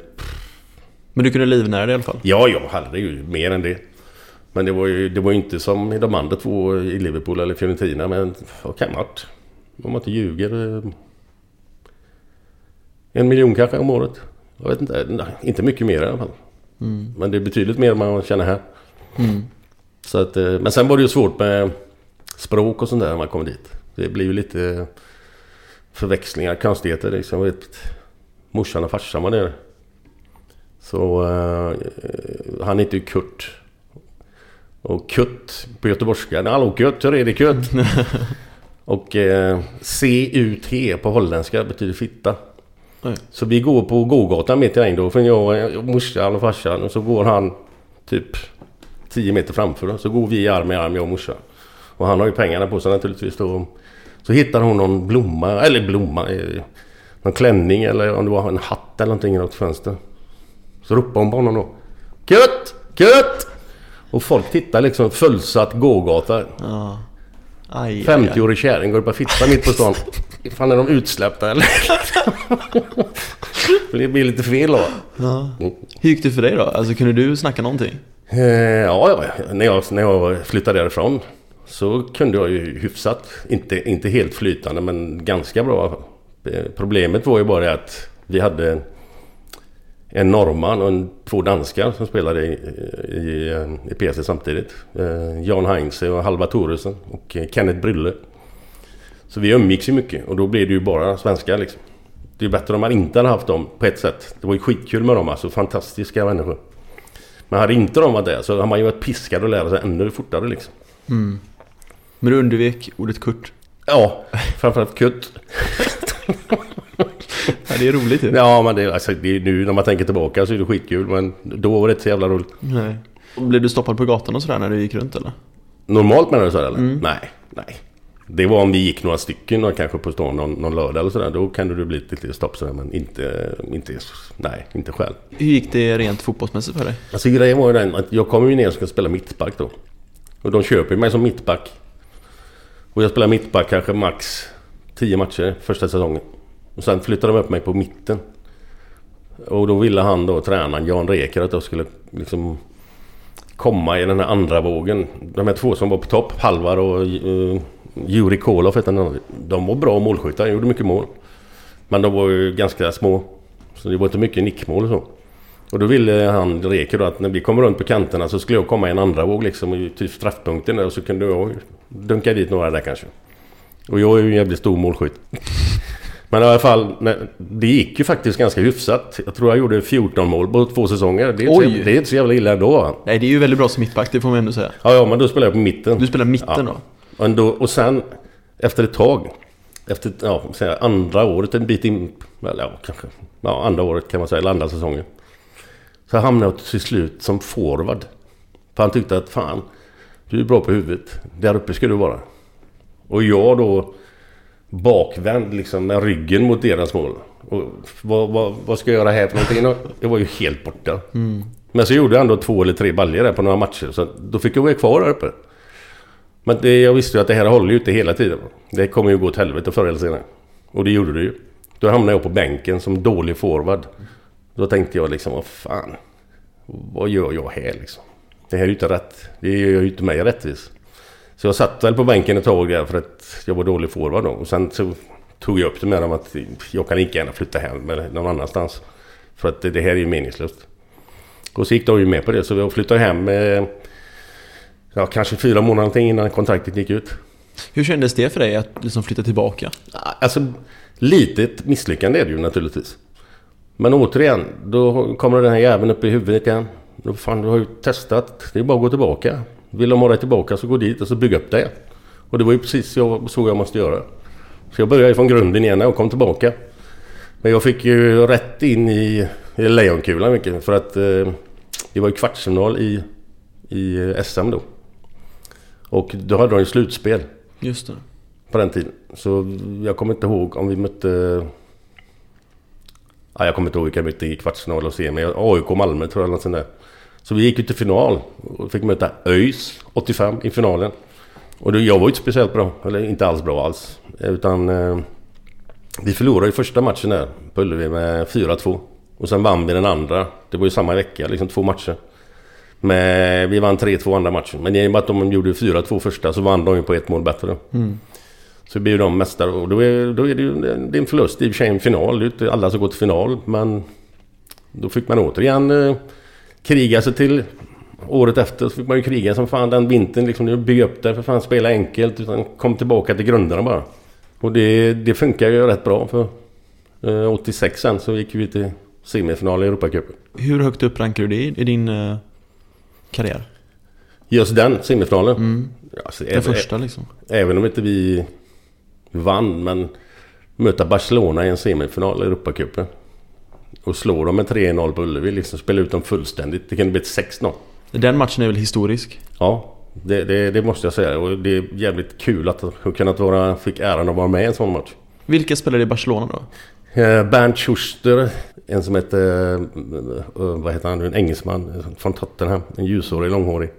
Men du kunde livnära det i alla fall? Ja, jag hade ju mer än det. Men det var ju det var inte som i de andra två i Liverpool eller Fiorentina. Men vad kan varit? Om man inte ljuger. eh, En miljon kanske om året. Jag vet inte. Nej, inte mycket mer i alla fall. Men det är betydligt mer än man känner här. Så att, eh, men sen var det ju svårt med språk och sånt där när man kom dit. Det blir ju lite... förväxlingar, konstigheter liksom. Vet, morsan och farsan var nere. Så uh, han heter ju Kurt. Och Kurt på göteborgska. Hallå Kurt, hur är det Kurt? (laughs) och uh, C-U-T på holländska betyder fitta. Så vi går på gågatan mitt i. För jag och morsan och farsan. Och så går han typ 10 meter framför. Då. Så går vi arm i arm, jag och morsan. Och han har ju pengarna på sig naturligtvis då. Så hittar hon någon blomma, eller blomma, eh, någon klänning eller om det var en hatt eller någonting i något fönster. Så ropar hon på honom då. Kött! Kött! Och folk tittar liksom fullsatt gågata. Ja. Aj, aj, aj. 50-årig kärring går upp och fittar mitt på stan. Fan är de utsläppta eller? (laughs) det blir lite fel då. Ja. Hur gick det för dig då? Alltså kunde du snacka någonting? Eh, ja, ja, när jag, när jag flyttade därifrån så kunde jag ju hyfsat, inte, inte helt flytande men ganska bra. Problemet var ju bara att vi hade en norrman och en, två danskar som spelade i, i, i PC samtidigt. Eh, Jan Heinze och Halva Thoresen och Kenneth Brylle. Så vi umgicks ju mycket och då blev det ju bara svenskar liksom. Det är bättre om man inte hade haft dem på ett sätt. Det var ju skitkul med dem alltså, fantastiska människor. Men hade inte de varit där så hade man ju varit piskad att lära sig ännu fortare liksom. Mm. Men du undvek ordet Kurt? Ja, (laughs) framförallt Kurt. Ja, det är roligt ju. Ja, men det, alltså, det, nu när man tänker tillbaka så är det skitkul. Men då var det inte så jävla roligt. Nej. Blev du stoppad på gatan och sådär när du gick runt eller? Normalt menar du så här, eller? Nej, nej. Det var om vi gick några stycken och kanske på stan någon, någon lördag eller sådär. Då kan det bli lite stopp sådär. Men inte, inte, nej, inte själv. Hur gick det rent fotbollsmässigt för dig? Alltså grejen var ju den att jag kommer ju ner och ska spela mittback då. Och de köper mig som mittback. Och jag spelade mittback kanske max 10 matcher första säsongen. Och sen flyttade de upp mig på mitten. Och då ville han då, tränaren Jan Reker, att jag skulle liksom komma i den här andra vågen. De här två som var på topp, Halvar och uh, Juri Koloff hette. De var bra målskyttar, gjorde mycket mål. Men de var ju ganska små. Så det var inte mycket nickmål och så. Och då ville han, Reker då, att när vi kom runt på kanterna så skulle jag komma i en andra våg liksom typ straffpunkten där och så kunde jag dunka dit några där kanske. Och jag är ju en jävligt stor målskytt. (laughs) Men i alla fall, det gick ju faktiskt ganska hyfsat. Jag tror jag gjorde 14 mål på två säsonger. Det är, inte, Oj. så- det är inte så jävla illa ändå? Nej, det är ju väldigt bra som mittback, det får man ändå säga. Ja, ja, men då spelar jag på mitten. Du spelar mitten Ja. då? Och, ändå, och sen efter ett tag, efter ja, andra året, en bit in, eller ja, kanske, ja, andra året kan man säga, eller andra säsongen. Så hamnade jag till slut som forward. För han tyckte att fan, du är bra på huvudet. Där uppe ska du vara. Och jag då bakvänd liksom med ryggen mot deras mål. Och vad, vad, vad ska jag göra här för någonting? Jag var ju helt borta. Men så gjorde jag ändå två eller tre baljor där på några matcher. Så då fick jag vara kvar där uppe. Men det, jag visste ju att det här håller ju inte hela tiden. Det kommer ju gå åt helvete förr eller senare. Och det gjorde det ju. Då hamnade jag på bänken som dålig forward. Då tänkte jag liksom, vad fan. Vad gör jag här liksom? Det här är ju inte rätt. Det gör ju inte mig rättvis. Så jag satt väl på bänken ett tag där för att jag var dålig forward då. Och sen så tog jag upp det med dem att jag kan lika gärna flytta hem eller någon annanstans. För att det, det här är ju meningslöst. Och så gick de ju med på det. Så jag flyttade hem eh, ja, kanske fyra månader någonting innan kontraktet gick ut. Hur kändes det för dig att liksom flytta tillbaka? Alltså, litet misslyckande är det ju naturligtvis. Men återigen, då kommer den här jäveln upp i huvudet igen. Då fan, du har ju testat. Det är bara att gå tillbaka. Vill de ha dig tillbaka så gå dit och så bygga upp det. Och det var ju precis jag, så jag måste göra. Så jag började från grunden igen och kom tillbaka. Men jag fick ju rätt in i, i lejonkulan mycket. För att eh, det var ju kvartsfinal i, i eh, SM då. Och då hade de ju slutspel Just det. på den tiden. Så jag kommer inte ihåg om vi mötte... Ja, jag kommer inte ihåg vilka vi mötte i kvartsfinal och semi. AIK och Malmö tror jag eller sånt där. Så vi gick ju till final och fick möta ÖIS 85 i finalen. Och då, jag var ju inte speciellt bra, eller inte alls bra alls. Utan eh, vi förlorade ju första matchen där på Ullevi med 4-2. Och sen vann vi den andra. Det var ju samma vecka, liksom två matcher. Men vi vann 3-2 andra matchen. Men i och med att de gjorde 4-2 första så vann de ju på ett mål bättre. Mm. Så blir de mästare och då är, då är det ju det är en förlust. I och för sig en final. Det är inte alla som går till final. Men då fick man återigen eh, kriga sig till. Året efter så fick man ju kriga som fan den vintern. Liksom, bygga upp det. För fan spela enkelt. Utan kom tillbaka till grunderna bara. Och det, det funkar ju rätt bra för eh, 86 sen så gick vi till semifinal i Europacupen. Hur högt upp rankar du det i, i din eh, karriär? Just den semifinalen. Mm. Alltså, Den även, första liksom. även om inte vi vann men möta Barcelona i en semifinal i Europacupen. Och slå dem med 3-0 på Ullevi. Liksom spela ut dem fullständigt. Det kunde bli ett 6-0. Den matchen är väl historisk? Ja, det, det, det måste jag säga. Och det är jävligt kul att ha kunnat vara, fick äran att vara med i en sån match. Vilka spelade i Barcelona då? Eh, Bernt Schuster, en som heter... eh, eh, vad heter han nu? En engelsman från Tottenham. En ljushårig, långhårig.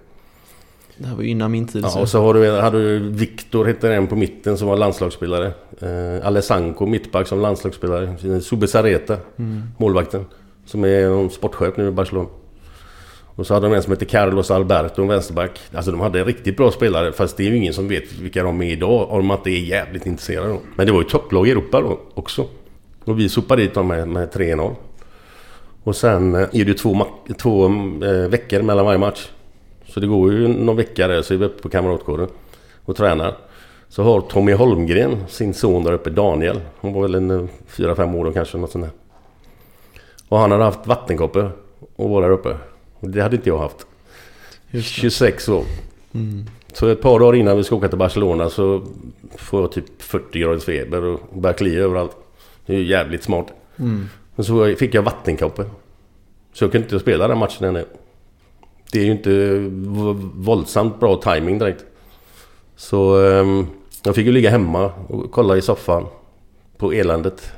Det här var ju innan min tid. Ja, så. och så har du, hade du Viktor, hette en på mitten som var landslagsspelare. Eh, Alessanko, mittback som landslagsspelare. Subesareta, målvakten. Som är någon sportchef nu i Barcelona. Och så hade de en som heter Carlos Alberto, en vänsterback. Alltså de hade riktigt bra spelare. Fast det är ju ingen som vet vilka de är idag. Om man inte är jävligt intresserad då. Men det var ju topplag i Europa då också. Och vi sopade dit dem med, med 3-0. Och sen eh, är det ju två, två eh, veckor mellan varje match. Så det går ju någon vecka där så är vi uppe på Kamratgården och tränar. Så har Tommy Holmgren sin son där uppe, Daniel. Han var väl en eh, 4-5 år då kanske, något sånt där. Och han hade haft vattenkoppor och var där uppe. Det hade inte jag haft. Just det. 26 år. Mm. Så ett par dagar innan vi ska åka till Barcelona så får jag typ 40 graders feber och börjar klia överallt. Det är ju jävligt smart. Mm. Och så fick jag vattenkoppor. Så jag kunde inte spela den matchen ännu. Det är ju inte våldsamt bra timing direkt. Så ehm, jag fick ju ligga hemma och kolla i soffan på eländet.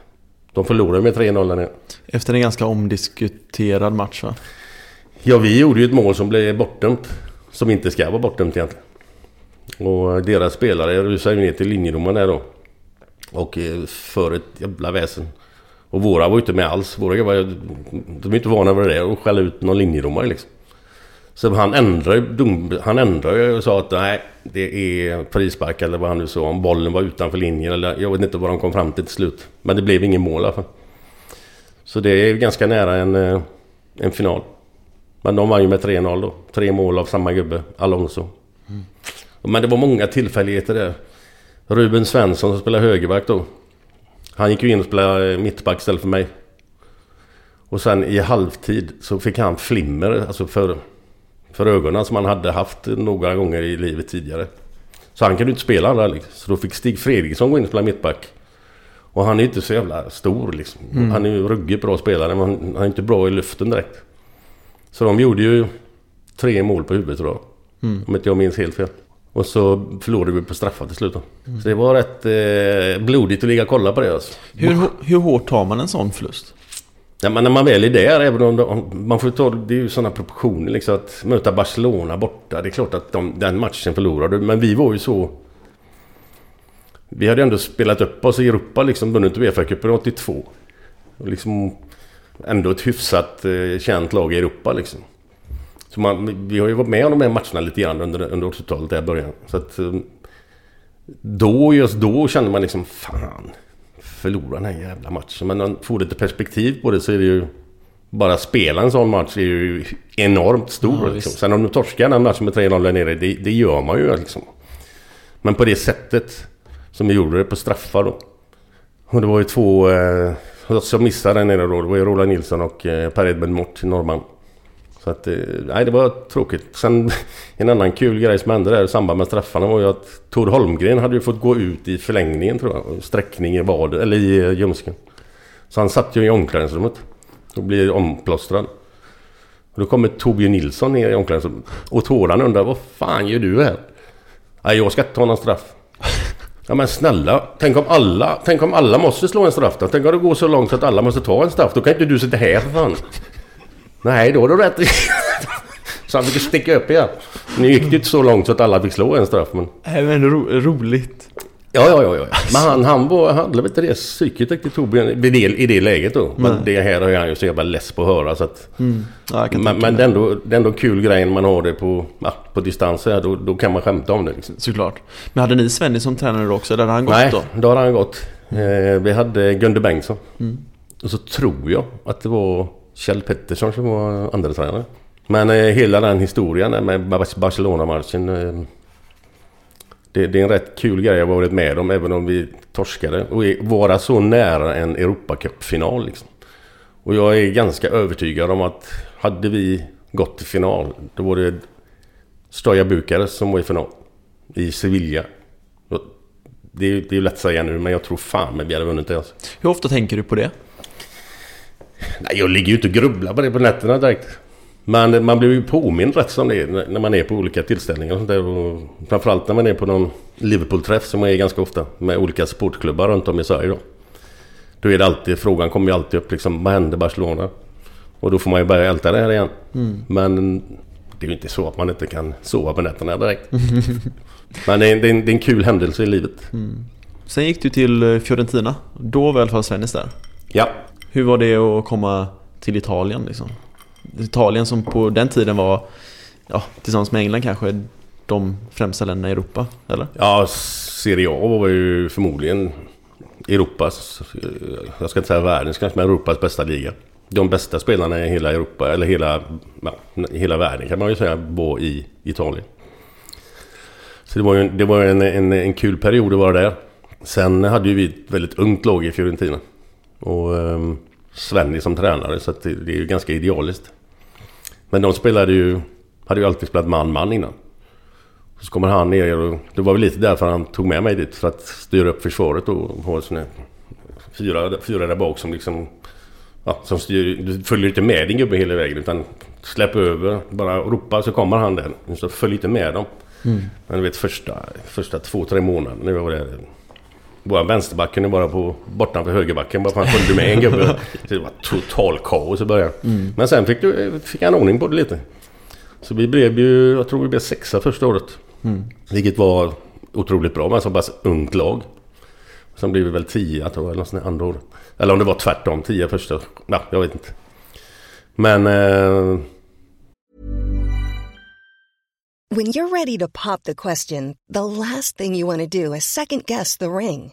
De förlorade med 3-0 där nere. Efter en ganska omdiskuterad match va? Ja, vi gjorde ju ett mål som blev bortdömt. Som inte ska vara bortdömt egentligen. Och deras spelare rusade ju ner till linjedomaren där då. Och eh, för ett jävla väsen. Och våra var ju inte med alls. Våra var. De är inte vana vid det och skälla ut någon linjedomare liksom. Så han ändrade ju Han ändrade ju och sa att nej, det är frispark eller vad han nu sa. Om bollen var utanför linjen eller jag vet inte vad de kom fram till till slut. Men det blev ingen mål i alla fall. Så det är ganska nära en, eh, en final. Men de vann ju med 3-0 då. Tre mål av samma gubbe, Alonso. Mm. Men det var många tillfälligheter där. Ruben Svensson som spelade högerback då. Han gick ju in och spelade eh, mittback istället för mig. Och sen i halvtid så fick han flimmer alltså för, för ögonen som han hade haft några gånger i livet tidigare. Så han kunde inte spela där liksom. Så då fick Stig Fredriksson gå in och spela mittback. Och han är inte så jävla stor liksom. Han är ju ruggigt bra spelare men han är inte bra i luften direkt. Så de gjorde ju tre mål på huvudet tror jag. Om inte jag minns helt fel. Och så förlorade vi på straffar till slut då. Så det var rätt eh, blodigt att ligga och kolla på det alltså. Hur, hur hårt tar man en sån förlust? Ja, men när man väl är där, även om, de, man får ta, det är ju sådana proportioner liksom att möta Barcelona borta. Det är klart att de, den matchen förlorade, men vi var ju så... Vi hade ändå spelat upp oss i Europa liksom, vunnit Uefa-cupen 82. Och liksom ändå ett hyfsat eh, känt lag i Europa liksom. Så man, vi har ju varit med om de här matcherna lite grann under, under 80-talet där i början. Så att... Eh, då, just då kände man liksom, fan förlora den här jävla matchen. Men om man får lite perspektiv på det så är det ju... Bara spela en sån match är ju enormt stor. Ja, liksom. Sen om du torskar den matchen med 3-0 där nere, det, det gör man ju liksom. Men på det sättet som vi gjorde det på straffar då. Och det var ju två eh, som missade där nere då. Det var ju Roland Nilsson och eh, Per Edmund Mort, norrman. Så att, eh, nej det var tråkigt. Sen (laughs) en annan kul grej som hände där i samband med straffarna var ju att Tor Holmgren hade ju fått gå ut i förlängningen tror jag. Sträckning i vad eller i eh, ljumsken. Så han satt ju i omklädningsrummet. Och blir omplåstrad. Och då kommer Torbjörn Nilsson ner i omklädningsrummet. Och Toran undrar vad fan gör du här? Nej jag ska inte ta någon straff. (laughs) Ja men snälla, tänk om alla, tänk om alla måste slå en straff då? Tänk om det går så långt så att alla måste ta en straff. Då kan inte du sitta här för fan. Nej, då har du rätt. (laughs) så han fick sticka upp igen. Nu gick det inte så långt så att alla fick slå en straff men... Nej men ro, roligt. Ja, ja, ja, ja. Men han, han var, han hade väl inte det psyket riktigt Torbjörn i det, i det läget då. Men Nej. det här är han ju så jävla less på att höra så att... Mm. Ja, Men, men det, är ändå, det är ändå kul grej när man har det på, ja, på distans här. Då, då kan man skämta om det liksom. Såklart. Men hade ni Svenny som tränare då också? Där hade han gått Nej, då? då har han gått. Eh, vi hade Gunde Bengtsson. Mm. Och så tror jag att det var Kjell Pettersson som var andra tränare. Men eh, hela den historien med Barcelona-matchen. Eh, Det, det är en rätt kul grej jag varit med om även om vi torskade. Och vara så nära en Europacup-final liksom. Och jag är ganska övertygad om att hade vi gått till final då var det Stoja Bukarest som var i final. I Sevilla. Det är, det är ju lätt att säga nu men jag tror fan men vi hade vunnit det alltså. Hur ofta tänker du på det? Nej, jag ligger ju inte och grubblar på det på nätterna direkt. Men man blir ju påmind rätt som det är när man är på olika tillställningar och sånt där. Och framförallt när man är på någon Liverpool-träff som man är ganska ofta. Med olika sportklubbar runt om i Sverige då. Då är det alltid, frågan kommer ju alltid upp liksom, vad hände Barcelona? Och då får man ju börja älta det här igen. Men det är ju inte så att man inte kan sova på nätterna direkt. (laughs) Men det är, det, är en, det är en kul händelse i livet. Sen gick du till eh, Fiorentina. Då var i alla fall Svennis där. Ja, hur var det att komma till Italien liksom? Italien som på den tiden var, ja, tillsammans med England kanske, de främsta länderna i Europa, eller? Ja, Serie A var ju förmodligen Europas, jag ska inte säga världens kanske, men Europas bästa liga. De bästa spelarna i hela Europa, eller hela, ja, hela världen kan man ju säga, var i Italien. Så det var ju det var en, en, en kul period att vara där. Sen hade ju vi ett väldigt ungt lag i Fiorentina. Och um, Svenny som tränare, så det, det är ju ganska idealiskt. Men de spelade ju, hade ju alltid spelat man-man innan. Så kommer han ner och det var väl lite därför han tog med mig dit för att styra upp försvaret och ha såna fyra, fyra där bak som liksom ja, som styr, du följer inte med din gubbe hela vägen utan släpp över, bara ropa så kommer han där. Så följ inte med dem. Men du vet första, första två, tre månaderna när jag var där. Vår vänsterback kunde bara på bortanför högerbacken bara för han följde med en gubbe. Så det var total kaos i början. Men sen fick, du, fick han ordning på det lite. Så vi blev ju, jag tror vi blev sexa första året. Vilket var otroligt bra med så pass ungt lag. Sen blev vi väl tia tror jag, eller något andra året. Eller om det var tvärtom, tia första. Ja, jag vet inte. Men... Eh, When you're ready to pop the question, the last thing you want to do is second guess the ring.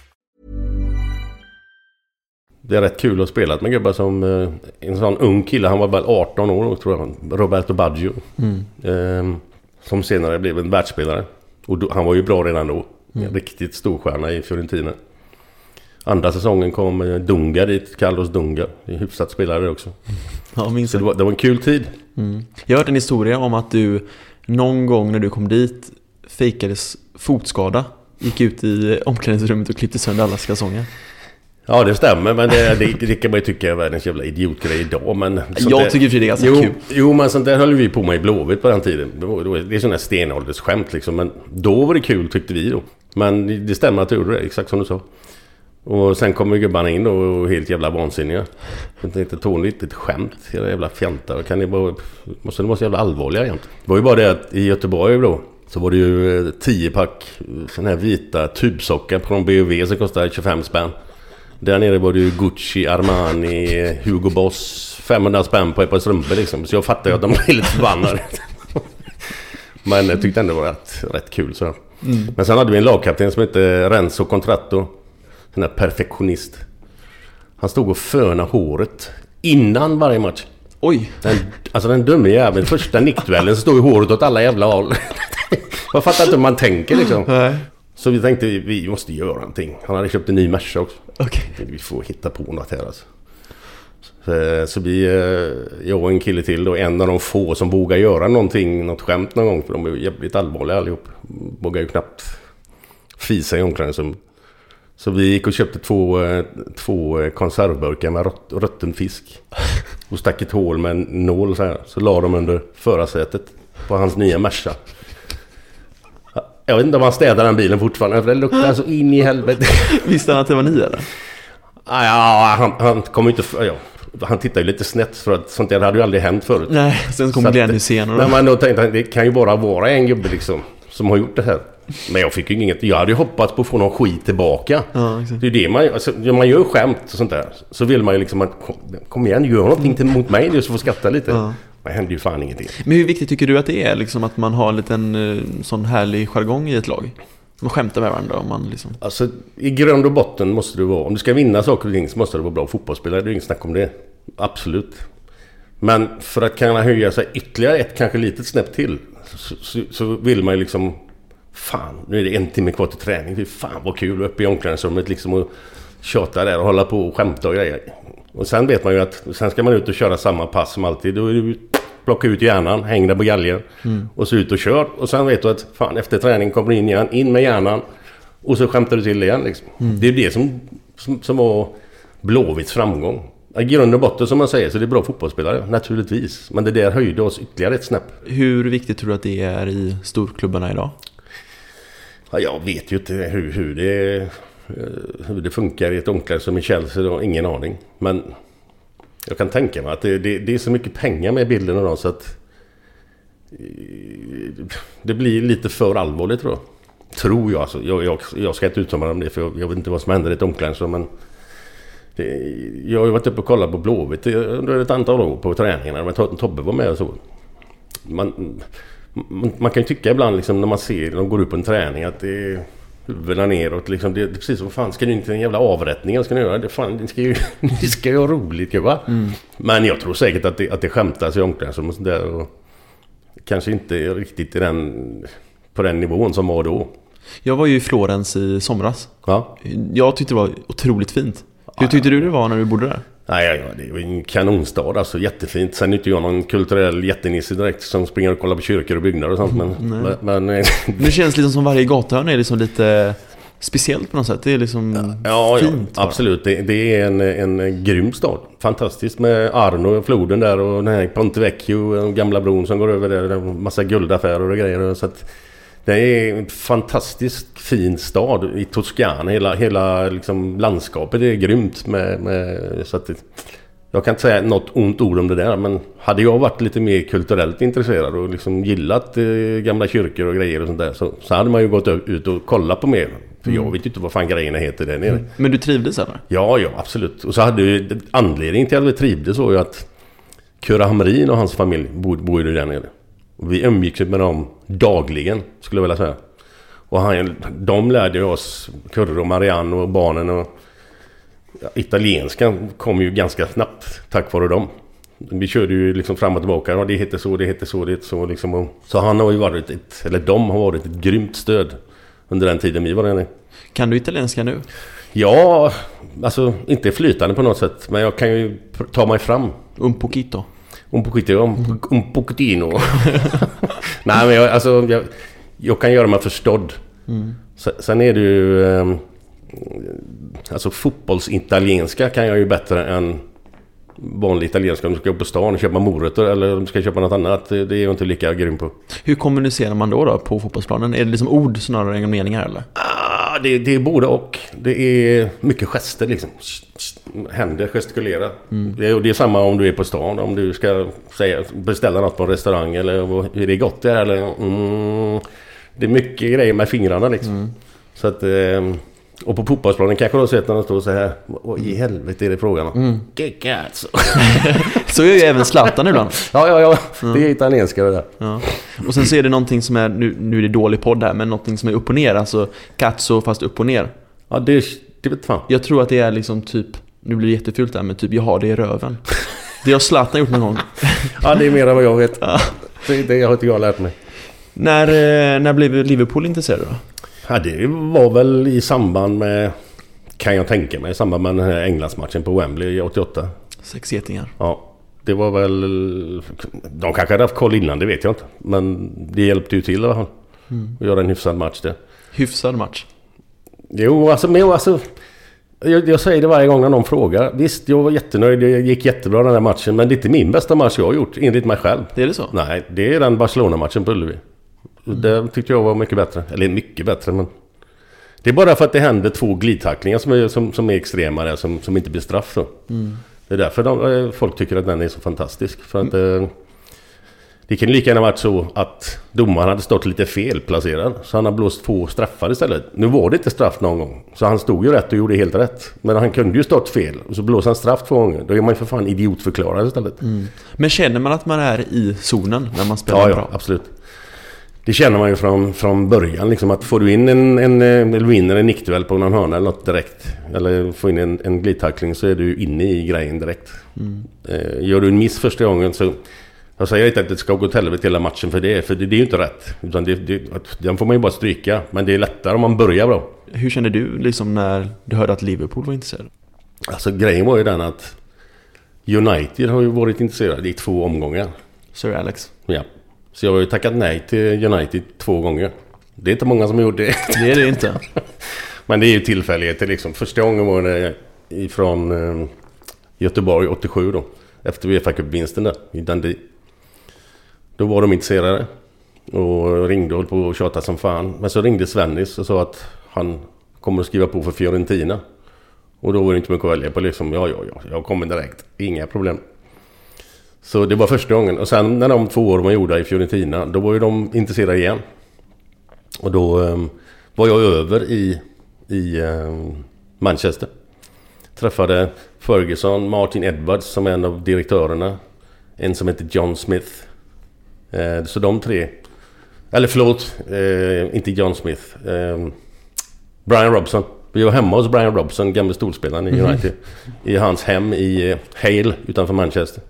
Det är rätt kul att spela med gubbar som... Eh, en sån ung kille, han var väl 18 år då, tror jag. Roberto Baggio. Eh, som senare blev en världsspelare. Och då, han var ju bra redan då. En riktigt storstjärna i Fiorentina. Andra säsongen kom eh, Dunga dit, Carlos Dunga. En hyfsat spelare också. (laughs) Ja, minns Så det var, det var en kul tid. Jag har hört en historia om att du någon gång när du kom dit fejkades fotskada. Gick ut i omklädningsrummet och klippte sönder allas kalsonger. Ja det stämmer men det, det, det kan man ju tycka är världens jävla idiotgrej idag men... Jag där- tycker för det är ganska jo, kul. Jo men sånt där höll vi på med i Blåvitt på den tiden. Det var- är sådana här stenåldersskämt liksom men då var det kul tyckte vi då. Men det- stämmer att du gjorde det, exakt som du sa. Och sen kommer gubbarna in då och helt jävla vansinniga. Jag tänkte tål inte ett skämt, era jävla fjantar. Kan ni bara... Måste ni vara så jävla allvarliga jämt? Det var ju bara det att i Göteborg då så var det ju eh, 10 pack sådana här vita tubsockar från BUV som kostade 25 spänn. Där nere var det ju Gucci, Armani, Hugo Boss. 500 spänn på ett par strumpor liksom. Så jag fattar ju att de blev lite förbannade. (laughs) Men jag tyckte ändå det var rätt, rätt kul så. Men sen hade vi en lagkapten som hette Renzo Contratto. Sån där perfektionist. Han stod och fönade håret innan varje match. Oj! Den, alltså den dumme jäveln, första nickduellen så står ju håret åt alla jävla håll. (laughs) Jag fattar inte hur man tänker liksom. Nej. Så vi tänkte vi, vi måste göra någonting. Han hade köpt en ny Merca också. Okej. Vi får hitta på något här alltså. Så, så vi, eh, jag och en kille till då, en av de få som vågar göra någonting, något skämt någon gång. För de är jävligt allvarliga allihop. Vågar ju knappt fisa i omklädningsrummet. Så vi gick och köpte två, eh, två eh, konservburkar med rött, rutten fisk. Och stack ett hål med en nål så här. Så la de under förarsätet på hans nya Merca. Jag vet inte om han städar den bilen fortfarande, för det luktar så in i helvete. (laughs) Visste han att det var ni eller? Ah, Ja, han, han ju inte... Ja, han tittar ju lite snett för att sånt där hade ju aldrig hänt förut. Nej, sen Så kom att- Glenn Hysén och Men man då tänkte han, det kan ju bara vara en gubbe liksom som har gjort det här. Men jag fick ju inget. Jag hade ju hoppats på att få någon skit tillbaka. Ja, exakt. Det är det man alltså, när man gör skämt och sånt där. Så vill man ju liksom att kom, kom igen, gör någonting till, mot mig nu så får skratta lite. Ja. Det händer ju fan ingenting. Men hur viktigt tycker du att det är liksom att man har en liten eh, sån härlig jargong i ett lag? Man skämtar med varandra om man liksom... Alltså i grund och botten måste du vara, om du ska vinna saker och ting så måste du vara bra fotbollsspelare. Det är inget snack om det. Absolut. Men för att kunna höja sig ytterligare ett, kanske litet snäpp till. Så, så, så vill man ju liksom... Fan, nu är det en timme kvar till träning. Fy fan vad kul uppe i omklädningsrummet liksom och tjata där och hålla på och skämta och grejer. Och sen vet man ju att sen ska man ut och köra samma pass som alltid. Då är det plocka ut hjärnan, häng där på galgen och så ut och kör. Och sen vet du att fan efter träning kommer du in igen, in med hjärnan. Och så skämtar du till igen liksom. Det är det som, som, som var Blåvitts framgång. I grund och botten som man säger så det är bra fotbollsspelare, naturligtvis. Men det där höjde oss ytterligare ett snäpp. Hur viktigt tror du att det är i storklubbarna idag? Ja, jag vet ju inte hur, hur, det, eh, hur det funkar i ett omklädningsrum i Chelsea. Då, ingen aning. Men jag kan tänka mig att det, det, det är så mycket pengar med bilden av dem så att eh, det blir lite för allvarligt tror jag. Tror jag alltså. Jag, jag, jag ska inte uttala mig om det för jag, jag vet inte vad som händer i ett omklädningsrum. Men det, jag har ju varit uppe och kollat på Blåvitt under ett antal år på träningarna. Men Tobbe var med och så. Man, man, man kan ju tycka ibland liksom när man ser de går upp på en träning att det är huvudena neråt. Liksom, det, det precis som fan ska ni inte till en jävla avrättning? eller Ska ni göra det? Fan, ni ska ju, (laughs) ni ska ju ha roligt gubbar. Men jag tror säkert att det, att det skämtas i omklädningsrum och sådär. Och kanske inte riktigt i den, på den nivån som var då. Jag var ju i Florens i somras. Ja. Jag tyckte det var otroligt fint. Hur tyckte du det var när du bodde där? Nej, ja, ja, det var en kanonstad alltså. Jättefint. Sen är inte jag någon kulturell jättenisse direkt som springer och kollar på kyrkor och byggnader och sånt. Men, men, men Men det känns liksom som varje gatuhörn är liksom lite speciellt på något sätt. Det är liksom Ja, ja fint bara. absolut. Det, det är en, en grym stad. Fantastiskt med Arno floden där och den här Ponte Vecchio, den gamla bron som går över där. Massa guldaffärer och grejer. Så att det är en fantastiskt fin stad i Toscana. Hela, hela liksom landskapet är grymt. Med, med, så att det, jag kan inte säga något ont ord om det där. Men hade jag varit lite mer kulturellt intresserad och liksom gillat eh, gamla kyrkor och grejer och sånt där. Så, så hade man ju gått ut och kollat på mer. För jag vet ju inte vad fan grejerna heter där nere. Men du trivdes eller? Ja, ja, absolut. Och så hade ju anledningen till att vi trivdes var ju att Kurre Hamrin och hans familj bor ju där nere. Och vi umgicks med dem dagligen, skulle jag vilja säga. Och han, de lärde ju oss, Kurre och Marianne och barnen och ja, italienskan kom ju ganska snabbt tack vare dem. Vi körde ju liksom fram och tillbaka. Ja, det heter så, det heter så, det heter så liksom. Och, så han har ju varit ett, eller de har varit ett grymt stöd under den tiden vi var där nere. Kan du italienska nu? Ja, alltså inte flytande på något sätt. Men jag kan ju ta mig fram. Un poquito. Un poquito, un, un pochettino. (laughs) Nej men jag, alltså, jag, jag kan göra mig förstådd. Sen, sen är det ju... ehm, alltså fotbollsitalienska kan jag ju bättre än vanlig italienska. Om du ska gå på stan och köpa morötter eller om du ska köpa något annat. Det, det är jag inte lika grym på. Hur kommunicerar man då, då på fotbollsplanen? Är det liksom ord snarare än meningar eller? Ah, det, det är både och. Det är mycket gester liksom. Händer, gestikulera. Det, är, det är samma om du är på stan. Om du ska säga, beställa något på en restaurang eller är det gott där eller... Mm, det är mycket grejer med fingrarna liksom. Så att... ehm, Och på fotbollsplanen kanske du har sett när de står så här. Vad i helvete är det frågan om? Che (laughs) cazzo. Så gör ju även Zlatan ibland. (laughs) Ja, ja, ja. Det är italienska det där. Ja. Och sen så är det någonting som är, nu, nu är det dålig podd här, men någonting som är upp och ner. Alltså cazzo fast upp och ner. Ja, det, det vet fan. Jag tror att det är liksom typ Nu blir det jättefult där men typ jag har det i röven. (laughs) Det har Zlatan gjort någon gång. Ja, det är mer än vad jag vet. Det, det har inte jag lärt mig. När, eh, när blev Liverpool intresserade då? Ja, det var väl i samband med, kan jag tänka mig, i samband med den här Englandsmatchen på Wembley i 88. Sex getingar. Ja, det var väl... De kanske hade haft koll innan, det vet jag inte. Men det hjälpte ju till i alla fall. Att göra en hyfsad match där. Hyfsad match. Jo, alltså, men alltså jag, jag säger det varje gång när någon frågar. Visst, jag var jättenöjd. Det gick jättebra den här matchen. Men det är inte min bästa match jag har gjort, enligt mig själv. Det är det så? Nej, det är den Barcelona-matchen på Ullevi. Det tyckte jag var mycket bättre. Eller mycket bättre, men... Det är bara för att det händer två glidtacklingar som är, som, som är extrema där, som, som inte blir straff då. Det är därför de, eh, folk tycker att den är så fantastisk. För att... Eh, det kan lika gärna varit så att domaren hade stått lite felplacerad. Så han har blåst två straffar istället. Nu var det inte straff någon gång. Så han stod ju rätt och gjorde helt rätt. Men han kunde ju stått fel. Och så blåser han straff två gånger. Då är man ju för fan idiotförklarad istället. Men känner man att man är i zonen när man spelar Ja, ja, bra? absolut. Det känner man ju från, från början liksom att får du in en, en, eh, eller vinner en nickduell på någon hörna eller något direkt. Eller får in en, en glidtackling så är du inne i grejen direkt. Eh, gör du en miss första gången så... Jag säger inte att det ska gå åt helvete hela matchen för det, för det, det är ju inte rätt. Utan det, det, den får man ju bara stryka. Men det är lättare om man börjar bra. Hur kände du liksom när du hörde att Liverpool var intresserade? Alltså grejen var ju den att United har ju varit intresserade i två omgångar. Sir Alex. Ja. Så jag har ju tackat nej till United två gånger. Det är inte många som har gjort det. Det är det inte. (laughs) Men det är ju tillfälligheter liksom. Första gången var det ifrån eh, Göteborg 87 då. Efter Uefa Cup-vinsten där i Dundee. Då var de intresserade. Och ringde och höll på och tjatade som fan. Men så ringde Svennis och sa att han kommer att skriva på för Fiorentina. Och då var det inte mycket att välja på liksom. Ja, ja, ja. Jag kommer direkt. Inga problem. Så det var första gången. Och sen när de två åren var gjorda i Fiorentina. Då var ju de intresserade igen. Och då eh, var jag över i, i eh, Manchester. Träffade Ferguson, Martin Edwards som är en av direktörerna. En som heter John Smith. Eh, så de tre... Eller förlåt, eh, inte John Smith. Eh, Brian Robson. Vi var hemma hos Brian Robson, gamle storspelaren i United. I hans hem i eh, Hale utanför Manchester.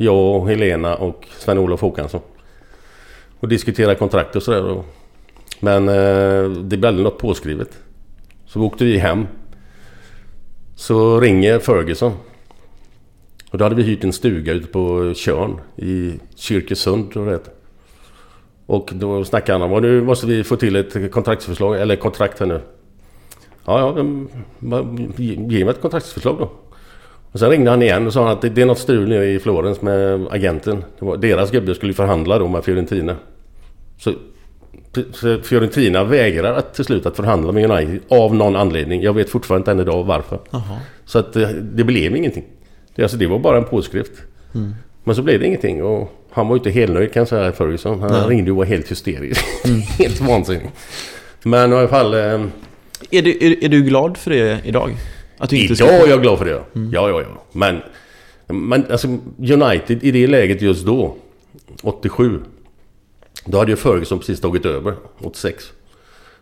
Jag, och Helena och Sven-Olof Håkansson. Och diskuterade kontrakt och sådär. Men eh, det blev aldrig något påskrivet. Så åkte vi hem. Så ringer Ferguson. Och då hade vi hyrt en stuga ute på Tjörn i Kyrkesund tror jag det. Och då snackade han om nu måste vi få till ett kontraktsförslag, eller kontrakt här nu. Ja, ja, ge mig ett kontraktsförslag då. Och sen ringde han igen och sa att det, det är något strul nere i Florens med agenten. Deras gubbe skulle förhandla då med Fiorentina. Så, Fiorentina vägrar att, till slut att förhandla med United av någon anledning. Jag vet fortfarande inte än idag varför. Så att det, det blev ingenting. Det, alltså, det var bara en påskrift. Men så blev det ingenting och han var ju inte helt nöjd kan jag säga Ferguson. Han ringde och var helt hysterisk. (laughs) helt vansinnig. Men i alla fall... Eh, Är du, är, är du glad för det idag? Att inte ska- Idag är jag glad för det. Ja, ja, ja. Men, men alltså United i det läget just då, 87. Då hade ju Ferguson precis tagit över, 86.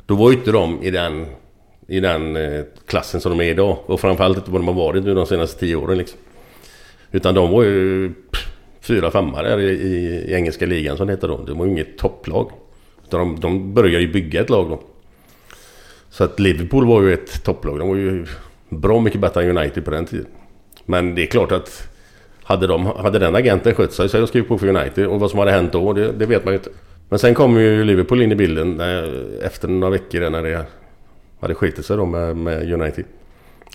Då var ju inte de i den, i den eh, klassen som de är idag. Och framförallt inte vad de har varit nu de senaste tio åren liksom. Utan de var ju pff, fyra, femma där i, i, engelska ligan som det heter då. De var ju inget topplag. Utan de, de började ju bygga ett lag då. Så att Liverpool var ju ett topplag. De var ju bra mycket bättre än United på den tiden. Men det är klart att hade, de, hade den agenten skött sig så hade de skrivit på för United. Och vad som hade hänt då, det, det vet man ju inte. Men sen kom ju Liverpool in i bilden när, efter några veckor när det hade skitit sig då med, med United.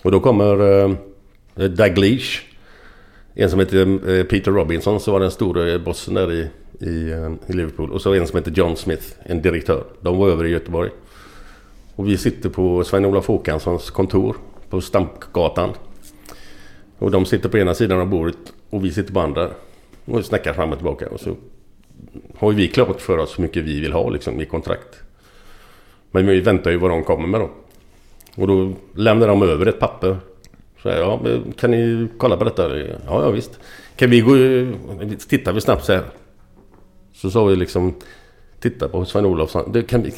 Och då kommer eh, Leach. En som heter eh, Peter Robinson, så var den stora bossen där i, i, eh, i Liverpool. Och så en som heter John Smith, en direktör. De var över i Göteborg. Och vi sitter på Sven-Olof Håkanssons kontor på Stampgatan. Och de sitter på ena sidan av bordet och vi sitter på andra. Och snackar fram och tillbaka. Och så har ju vi klart för oss hur mycket vi vill ha liksom, i kontrakt. Men vi väntar ju vad de kommer med då. Och då lämnar de över ett papper. Så här, ja, men kan ni kolla på detta? Ja, ja visst. Kan vi gå... Tittar vi snabbt så här. Så sa vi liksom... Titta på Sven-Olof. Kan vi,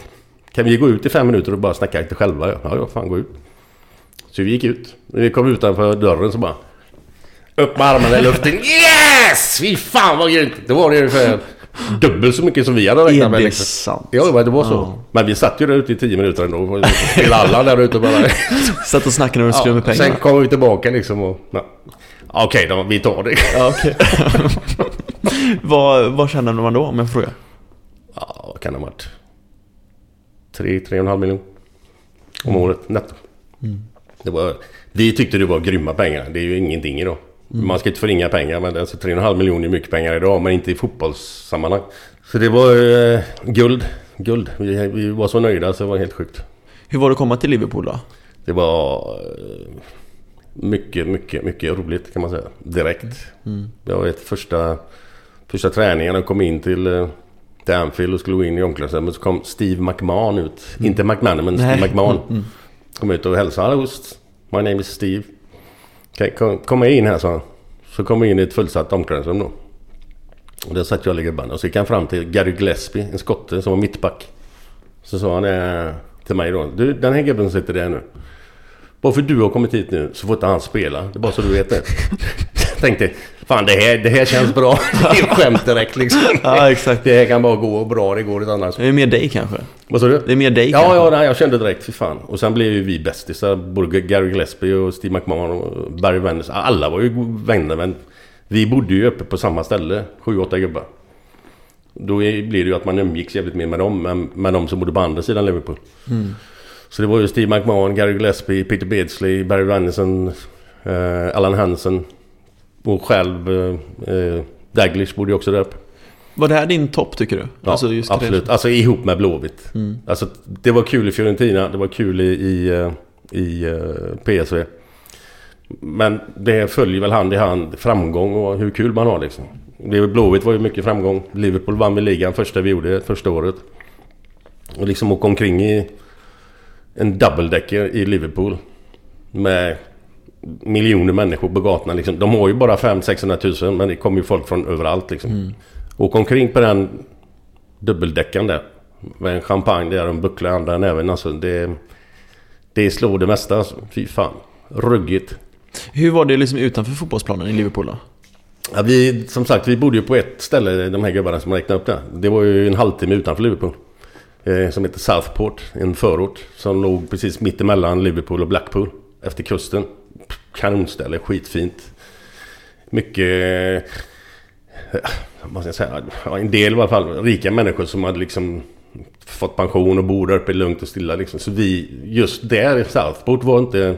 kan vi gå ut i fem minuter och bara snacka lite själva? Ja, ja, fan gå ut. Så vi gick ut. När vi kom utanför dörren så bara... Upp med armarna i luften. (laughs) Yes! Fy fan vad grymt! Det var det ungefär dubbelt så mycket som vi hade räknat Är med. det liksom. sant? Ja, det var så. Ja. Men vi satt ju där ute i tio minuter ändå. Spelade alla där ute bara. (laughs) Satt och snackade när du skulle med pengar. sen kom vi tillbaka liksom och... Ja. Okej då, vi tar det. Ja, okej. (laughs) vad, vad känner man då om jag får fråga? Ja, vad kan det ha varit? Tre, tre och en halv miljon. Om året netto. Det var, vi tyckte det var grymma pengar. Det är ju ingenting idag. Man ska inte förringa pengar men alltså 3,5 miljoner är mycket pengar idag men inte i fotbollssammanhang. Så det var eh, guld. Guld. Vi, vi var så nöjda så det var helt sjukt. Hur var det att komma till Liverpool då? Det var eh, mycket, mycket, mycket roligt kan man säga. Direkt. Jag vet första, första träningen jag kom in till, eh, till Anfield och skulle gå in i omklädningsrummet så kom Steve McMahon ut. Inte McMahon men Steve. McMahon. Mm. Kom ut och hälsade. Hallå, my name is Steve. Kom, kom in här sa han. Så kom jag in i ett fullsatt omklädningsrum då. Och där satt jag och gubbarna. Och så gick han fram till Gary Gillespie, en skotte som var mittback. Så sa han eh, till mig då. Du, den här gubben som sitter där nu. Bara för du har kommit hit nu så får inte han spela. Det är bara så du vet det. (laughs) Tänkte, fan det här, det här känns bra. (laughs) Det är skämt direkt liksom. Ja, exakt. Det här kan bara gå bra, det går inte annars. Det är mer dig kanske? Vad sa du? Det är mer dig Ja, kanske? ja, nej, jag kände direkt, fy fan. Och sen blev ju vi bästisar. Både Gary Gillespie och Steve McMahon och Barry Wenders. Alla var ju vänner, men vi bodde ju uppe på samma ställe. Sju, åtta gubbar. Då blir det ju att man umgicks jävligt mer med dem, än med de som bodde på andra sidan Liverpool. Så det var ju Steve McMahon, Gary Gillespie, Peter Beardsley, Barry Wenderson, eh, Alan Hansen och själv eh, eh, Daglish bodde ju också där uppe. Var det här din topp tycker du? Ja, Alltså, absolut. Alltså ihop med Blåvitt. Alltså, det var kul i Fiorentina, det var kul i, i, eh, i eh, PSV. Men det följer väl hand i hand framgång och hur kul man har liksom. Blåvitt var ju mycket framgång. Liverpool vann väl ligan första vi gjorde, första året. Och liksom åka omkring i en double-decker i Liverpool. Med miljoner människor på gatorna liksom. De har ju bara 500-600 tusen men det kommer ju folk från överallt liksom. Åka omkring på den dubbeldäckaren där. Med en champagne där och en buckla i andra näven alltså. Det, det slår det mesta alltså. Fy fan. Ruggigt. Hur var det liksom utanför fotbollsplanen i Liverpool då? Ja, vi, som sagt, vi bodde ju på ett ställe, de här gubbarna som räknade upp där. Det var ju en halvtimme utanför Liverpool. Eh, som heter Southport, en förort. Som låg precis mitt emellan Liverpool och Blackpool. Efter kusten. Kanonställe, skitfint. Mycket... Eh, vad ska jag säga? Ja, en del i alla fall. Rika människor som hade liksom fått pension och bor där uppe lugnt och stilla liksom. Så vi, just där i Southport var inte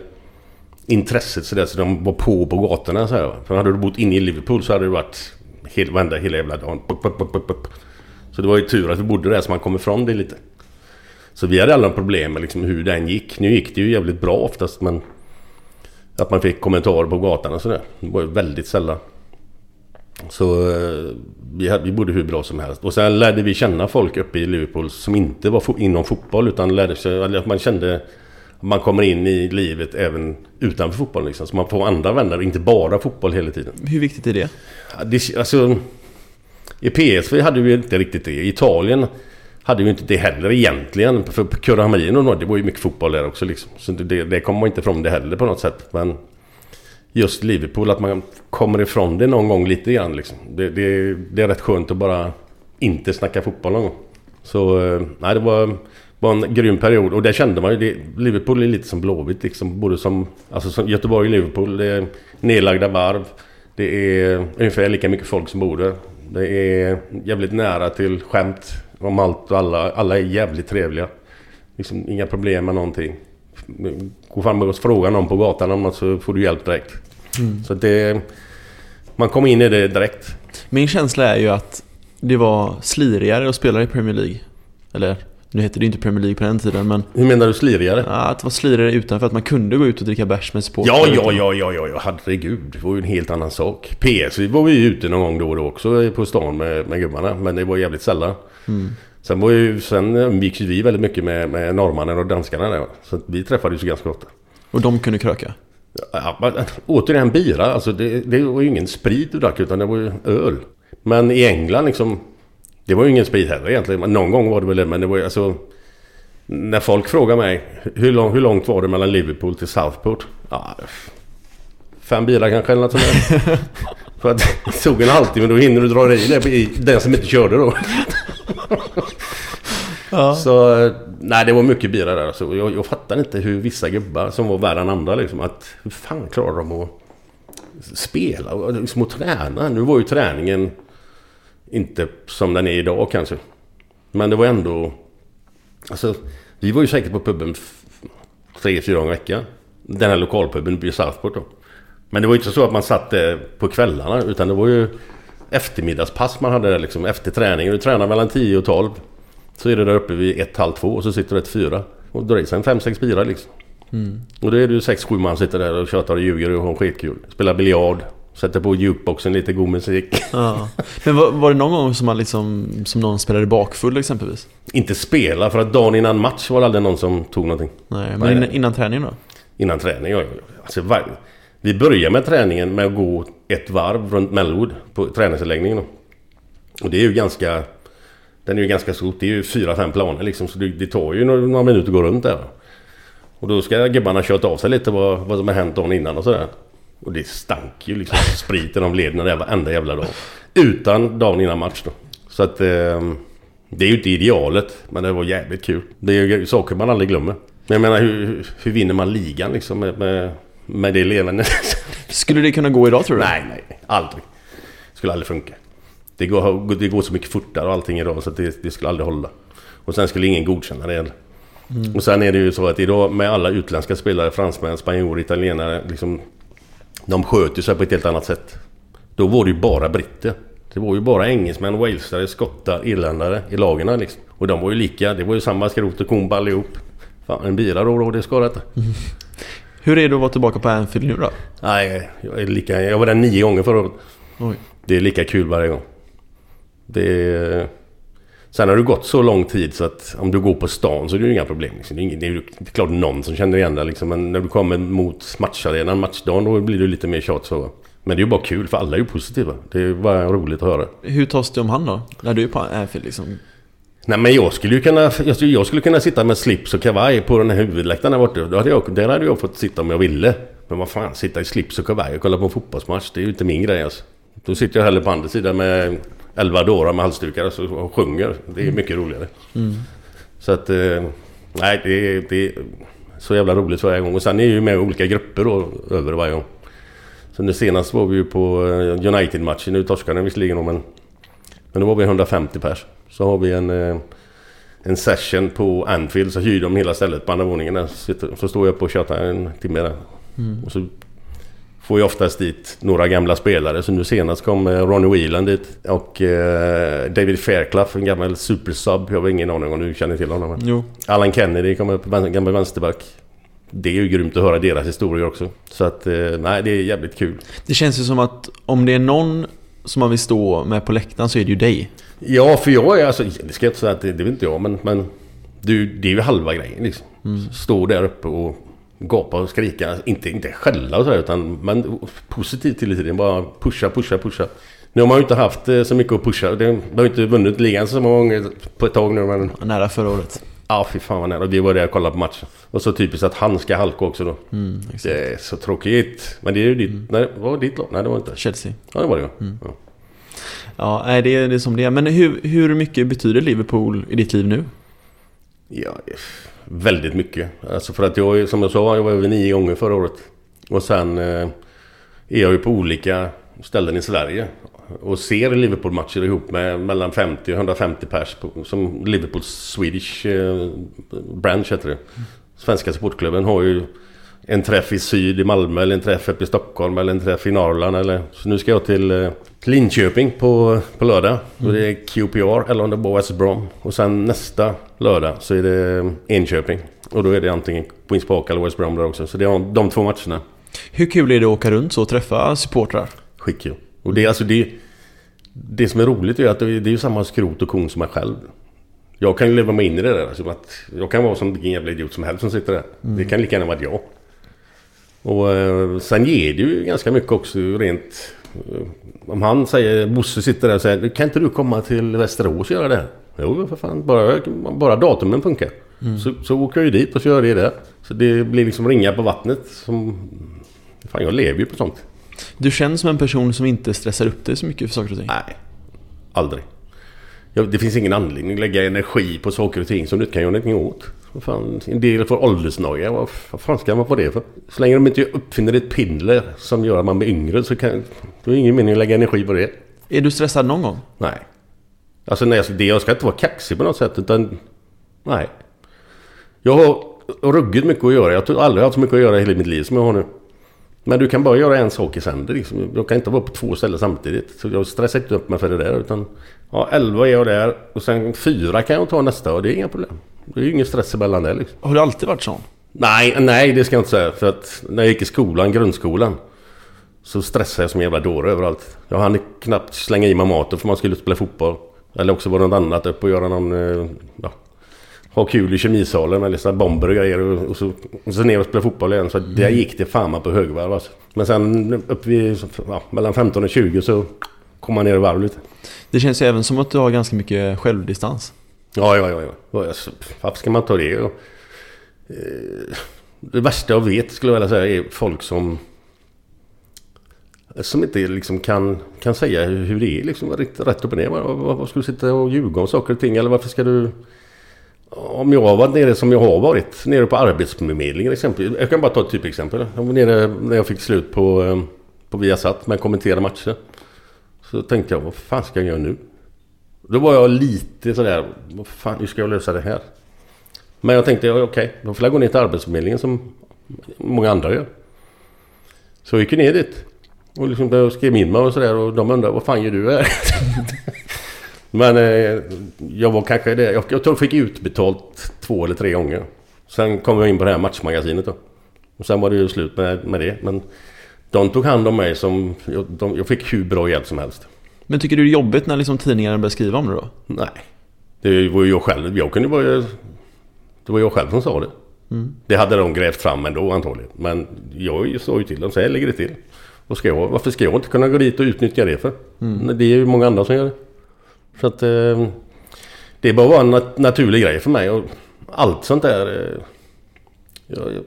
intresset sådär så de var på på gatorna så här. För hade du bott inne i Liverpool så hade det varit hel, varenda, hela jävla dagen. Så det var ju tur att vi bodde där så man kom ifrån det lite. Så vi hade alla problem med liksom hur den gick. Nu gick det ju jävligt bra oftast men... Att man fick kommentarer på gatan och sådär. Det var ju väldigt sällan. Så eh, vi, hade, vi bodde hur bra som helst. Och sen lärde vi känna folk uppe i Liverpool som inte var fo- inom fotboll utan lärde sig... Att man kände... att Man kommer in i livet även utanför fotbollen liksom. Så man får andra vänner, inte bara fotboll hela tiden. Hur viktigt är det? Det, alltså, I PSV hade vi inte riktigt det. I Italien hade vi inte det heller egentligen. För Curra Marino, det var ju mycket fotboll där också liksom. Så det, det kommer man inte ifrån det heller på något sätt. Men just Liverpool, att man kommer ifrån det någon gång lite grann liksom. Det, det, det är rätt skönt att bara inte snacka fotboll någon gång. Så eh, nej, det var, var en grym period. Och det kände man ju. Det, Liverpool är lite som Blåvitt liksom. Både som, alltså som Göteborg och Liverpool. Det är nedlagda varv. Det är ungefär lika mycket folk som bor där. Det är jävligt nära till skämt om allt och alla. Alla är jävligt trevliga. Liksom inga problem med någonting. Gå fram och fråga någon på gatan om något så får du hjälp direkt. Så det... Man kommer in i det direkt. Min känsla är ju att det var slirigare att spela i Premier League. Eller, nu hette det ju inte Premier League på den tiden men... Hur menar du slirigare? Ja, att det var slirigare utanför, att man kunde gå ut och dricka bärs med supportrar. Ja, ja, ja, ja, ja, ja, herregud. Det var ju en helt annan sak. PSV var vi ju ute någon gång då och då också på stan med, med gubbarna. Men det var jävligt sällan. Sen, var ju, sen umgicks vi väldigt mycket med, med norrmannen och danskarna där. Så vi träffades ju ganska ofta. Och de kunde kröka. Ja, men, återigen bira, alltså det, det var ju ingen sprit du drack utan det var ju öl. Men i England liksom... Det var ju ingen sprit heller egentligen. Men någon gång var det väl det, men det var ju alltså... När folk frågar mig hur, lång, hur långt var det mellan Liverpool till Southport? Ja, fem bilar kanske eller något sånt där. (laughs) För att det tog en halvtimme då hinner du dra dig i det den som inte körde då. Ja. Så nej det var mycket bira där. Så jag, jag fattar inte hur vissa gubbar som var värre än andra liksom. Att hur fan klarar de att spela och liksom att träna? Nu var ju träningen inte som den är idag kanske. Men det var ändå... Alltså, vi var ju säkert på puben tre, fyra gånger i veckan. Den här lokalpuben vid Southport då. Men det var ju inte så att man satt där på kvällarna utan det var ju eftermiddagspass man hade där liksom efter träningen. Du tränar mellan 10 och 12. Så är det där uppe vid ett, halv två och så sitter du ett fyra. Och drar i sig en fem, sex bilar liksom. Och då är det ju sex, sju man sitter där och tjatar och ljuger och har skitkul. Spelar biljard. Sätter på jukeboxen lite god musik. Ja. Men var, var det någon gång som man liksom, som någon spelade bakfull exempelvis? Inte spela för att dagen innan match var det aldrig någon som tog någonting. Nej, men Nej, innan, innan träningen då? Innan träning. ja, ja. Alltså, var, vi börjar med träningen med att gå ett varv runt Melwood på träningsanläggningen. då. Och det är ju ganska... Den är ju ganska stort. Det är ju fyra, fem planer liksom. Så det, det tar ju några, några minuter att gå runt där. Och då ska gubbarna köta av sig lite vad, vad som har hänt dagen innan och sådär. Och det stank ju liksom (laughs) spriten av lederna där varenda jävla dag. Utan dagen innan match då. Så att... Eh, det är ju inte idealet, men det var jävligt kul. Det är ju saker man aldrig glömmer. Men jag menar, hur, hur- hur vinner man ligan liksom med, med, med det levandet? (laughs) Skulle det kunna gå idag tror du? nej, nej. Aldrig. Skulle aldrig funka. Det går, det går så mycket fortare och allting idag så det, det skulle aldrig hålla. Och sen skulle ingen godkänna det heller. Och sen är det ju så att idag med alla utländska spelare, fransmän, spanjorer, italienare, liksom... De sköter sig på ett helt annat sätt. Då var det ju bara britter. Det var ju bara engelsmän, walesare, skottar, irländare i lagen liksom. Och de var ju lika. Det var ju samma skrot och korn allihop. Fan, en bira då då, det ska det inte. Hur är det att vara tillbaka på Anfield nu då? Nej, jag är lika... Jag var där nio gånger förra året. Oj. Det är lika kul varje gång. Det är... Sen har det gått så lång tid så att om du går på stan så är det ju inga problem. Liksom. Det, är ingen, det är det är klart någon som känner igen dig liksom. Men när du kommer mot matcharenan, matchdagen, då blir det lite mer tjat så. Men det är ju bara kul för alla är ju positiva. Det är bara roligt att höra. Hur tas det om hand då? När du är på Anfield liksom? Nej men jag skulle ju kunna, jag skulle, jag skulle kunna sitta med slips och kavaj på den här huvudläktaren där borta. Då hade jag, där hade jag fått sitta om jag ville. Men vad fan, sitta i slips och kavaj och kolla på en fotbollsmatch, det är ju inte min grej alltså. Då sitter jag hellre på andra sidan med elva dårar med halsdukar alltså, och, så- sjunger. Det är mycket roligare. Så att, eh, nej det är, det är så jävla roligt varje gång. Och sen är jag ju med i olika grupper då över varje gång. Så nu senast var vi ju på eh, United-matchen. Nu torskade den visserligen då, men... Men då var vi 150 pers. Så har vi en... eh, En session på Anfield så hyr de hela stället på andra våningen där. Så, sitter- så står jag på och tjatar en timme där. Och så får jag oftast dit några gamla spelare. Så nu senast kom eh, Ronnie Whelan dit. Och eh, David Fairclough, en gammal supersub. Jag har ingen aning om du känner till honom. Jo. Alan Kennedy kom upp, gammal vänsterback. Det är ju grymt att höra deras historier också. Så att, nej det är jävligt kul. Det känns ju som att om det är någon som man vill stå med på läktaren så är det ju dig. Ja, för jag är alltså... Det ska jag inte säga att det, det är inte jag, men... men du, det är ju halva grejen liksom. Stå där uppe och gapa och skrika. Inte, inte skälla och sådär, utan men positivt till tiden. Bara pusha, pusha, pusha. Nu har man ju inte haft eh, så mycket att pusha. Det, man har ju inte vunnit ligan så många gånger på ett tag nu, men... Nära förra året. Ja, fy fan vad nära. Vi var där och kollade på matchen. Och så typiskt att han ska halka också då. Mm. Det är så tråkigt. Men det är ju ditt... Nej, vad var ditt lag? Nej, det var inte. Chelsea. Ja, det var det ju. Ja. Ja, nej, det är det är som det är. Men hur, hur mycket betyder Liverpool i ditt liv nu? Ja, väldigt mycket. Alltså för att jag, som jag sa, jag var över nio gånger förra året. Och sen eh, är jag ju på olika ställen i Sverige. Och ser Liverpool-matcher ihop med mellan 50 och 150 pers. På, som Liverpool Swedish eh, branch heter det. Svenska supportklubben har ju en träff i syd i Malmö eller en träff uppe i Stockholm eller en träff i Norrland eller... Så nu ska jag till, eh, till Linköping på, på lördag. Och det är QPR eller om det var West Brom. Och sen nästa lördag så är det Enköping. Och då är det antingen Queens Park eller West Brom där också. Så det är de två matcherna. Hur kul är det att åka runt så och träffa supportrar? Skitkul. Och det alltså det... Det som är roligt är att det är det är ju samma skrot och kon som jag själv. Jag kan ju leva mig in i det där. Alltså att jag kan vara som vilken jävla idiot som helst som sitter där. Det kan lika gärna vara jag. Och eh, sen ger det ju ganska mycket också rent... eh, Om han säger, Bosse sitter där och säger Kan inte du komma till Västerås och göra det här? Jo för fan, bara, bara datumen funkar. Så, så åker jag ju dit och så gör det där. Så det blir liksom ringar på vattnet som... Fan, jag lever ju på sånt. Du känns som en person som inte stressar upp dig så mycket för saker och ting. Nej, aldrig. Jag, det finns ingen anledning att lägga energi på saker och ting som du inte kan göra någonting åt. Vad fan, en del får åldersnoja. Vad, vad fan ska man på det för? Så länge de inte uppfinner ett piller som gör att man blir yngre så kan... Det är ingen mening att lägga energi på det. Är du stressad någon gång? Nej. Alltså nej, alltså, det, jag ska inte vara kaxig på något sätt utan... Nej. Jag har ruggigt mycket att göra. Jag har aldrig haft så mycket att göra i hela mitt liv som jag har nu. Men du kan bara göra en sak i sänder liksom. Jag kan inte vara på två ställen samtidigt. Så jag stressar inte upp mig för det där utan... Ja, 11 är jag där och sen fyra kan jag ta nästa och det är inga problem. Det är ju ingen stress emellan det liksom. Har du alltid varit sån? Nej, nej det ska jag inte säga. För att när jag gick i skolan, grundskolan. Så stressade jag som en jävla dåre överallt. Jag hann knappt slänga i mig maten för man skulle spela fotboll. Eller också var det något annat upp och göra någon... eh, Ja, ha kul i kemisalen med liksom bomber och grejer. Och, och, så, och så ner och spela fotboll igen. Så där gick det fan på högvarv alltså. Men sen upp vid... Ja, mellan 15 och 20 så kom man ner i varv lite. Det känns ju även som att du har ganska mycket självdistans. Ja, ja, ja. ja. Varför ska man ta det? Och, eh, det värsta jag vet skulle jag vilja säga är folk som... Som inte liksom kan, kan säga hur det är liksom rätt, rätt upp och ner. Vad ska du sitta och ljuga om saker och ting? Eller varför ska du... Om jag har varit nere som jag har varit, nere på Arbetsförmedlingen exempelvis. Jag kan bara ta ett typexempel. Jag var nere när jag fick slut på, eh, på Viasat med att kommentera matcher. Så tänkte jag, vad fan ska jag göra nu? Då var jag lite sådär, vad fan, hur ska jag lösa det här? Men jag tänkte, okej, okej, då får jag gå ner till Arbetsförmedlingen som många andra gör. Så jag gick ju ner dit. Och liksom började skrev in mig och sådär och de undrade, vad fan gör du här? (laughs) Men eh, jag var kanske det, jag, jag tror jag fick utbetalt två eller tre gånger. Sen kom jag in på det här matchmagasinet då. Och sen var det ju slut med, med det. Men de tog hand om mig som, jag, de, jag fick hur bra hjälp som helst. Men tycker du det är jobbigt när liksom tidningarna börjar skriva om det då? Nej. Det var ju jag själv. Jag kunde bara... Det var jag själv som sa det. Det hade de grävt fram ändå antagligen. Men jag sa ju till dem, så här ligger det till. Och ska jag, varför ska jag inte kunna gå dit och utnyttja det för? Det är ju många andra som gör det. Så att... Eh, det är bara vara en nat- naturlig grej för mig. Och allt sånt där... Eh, jag, jag,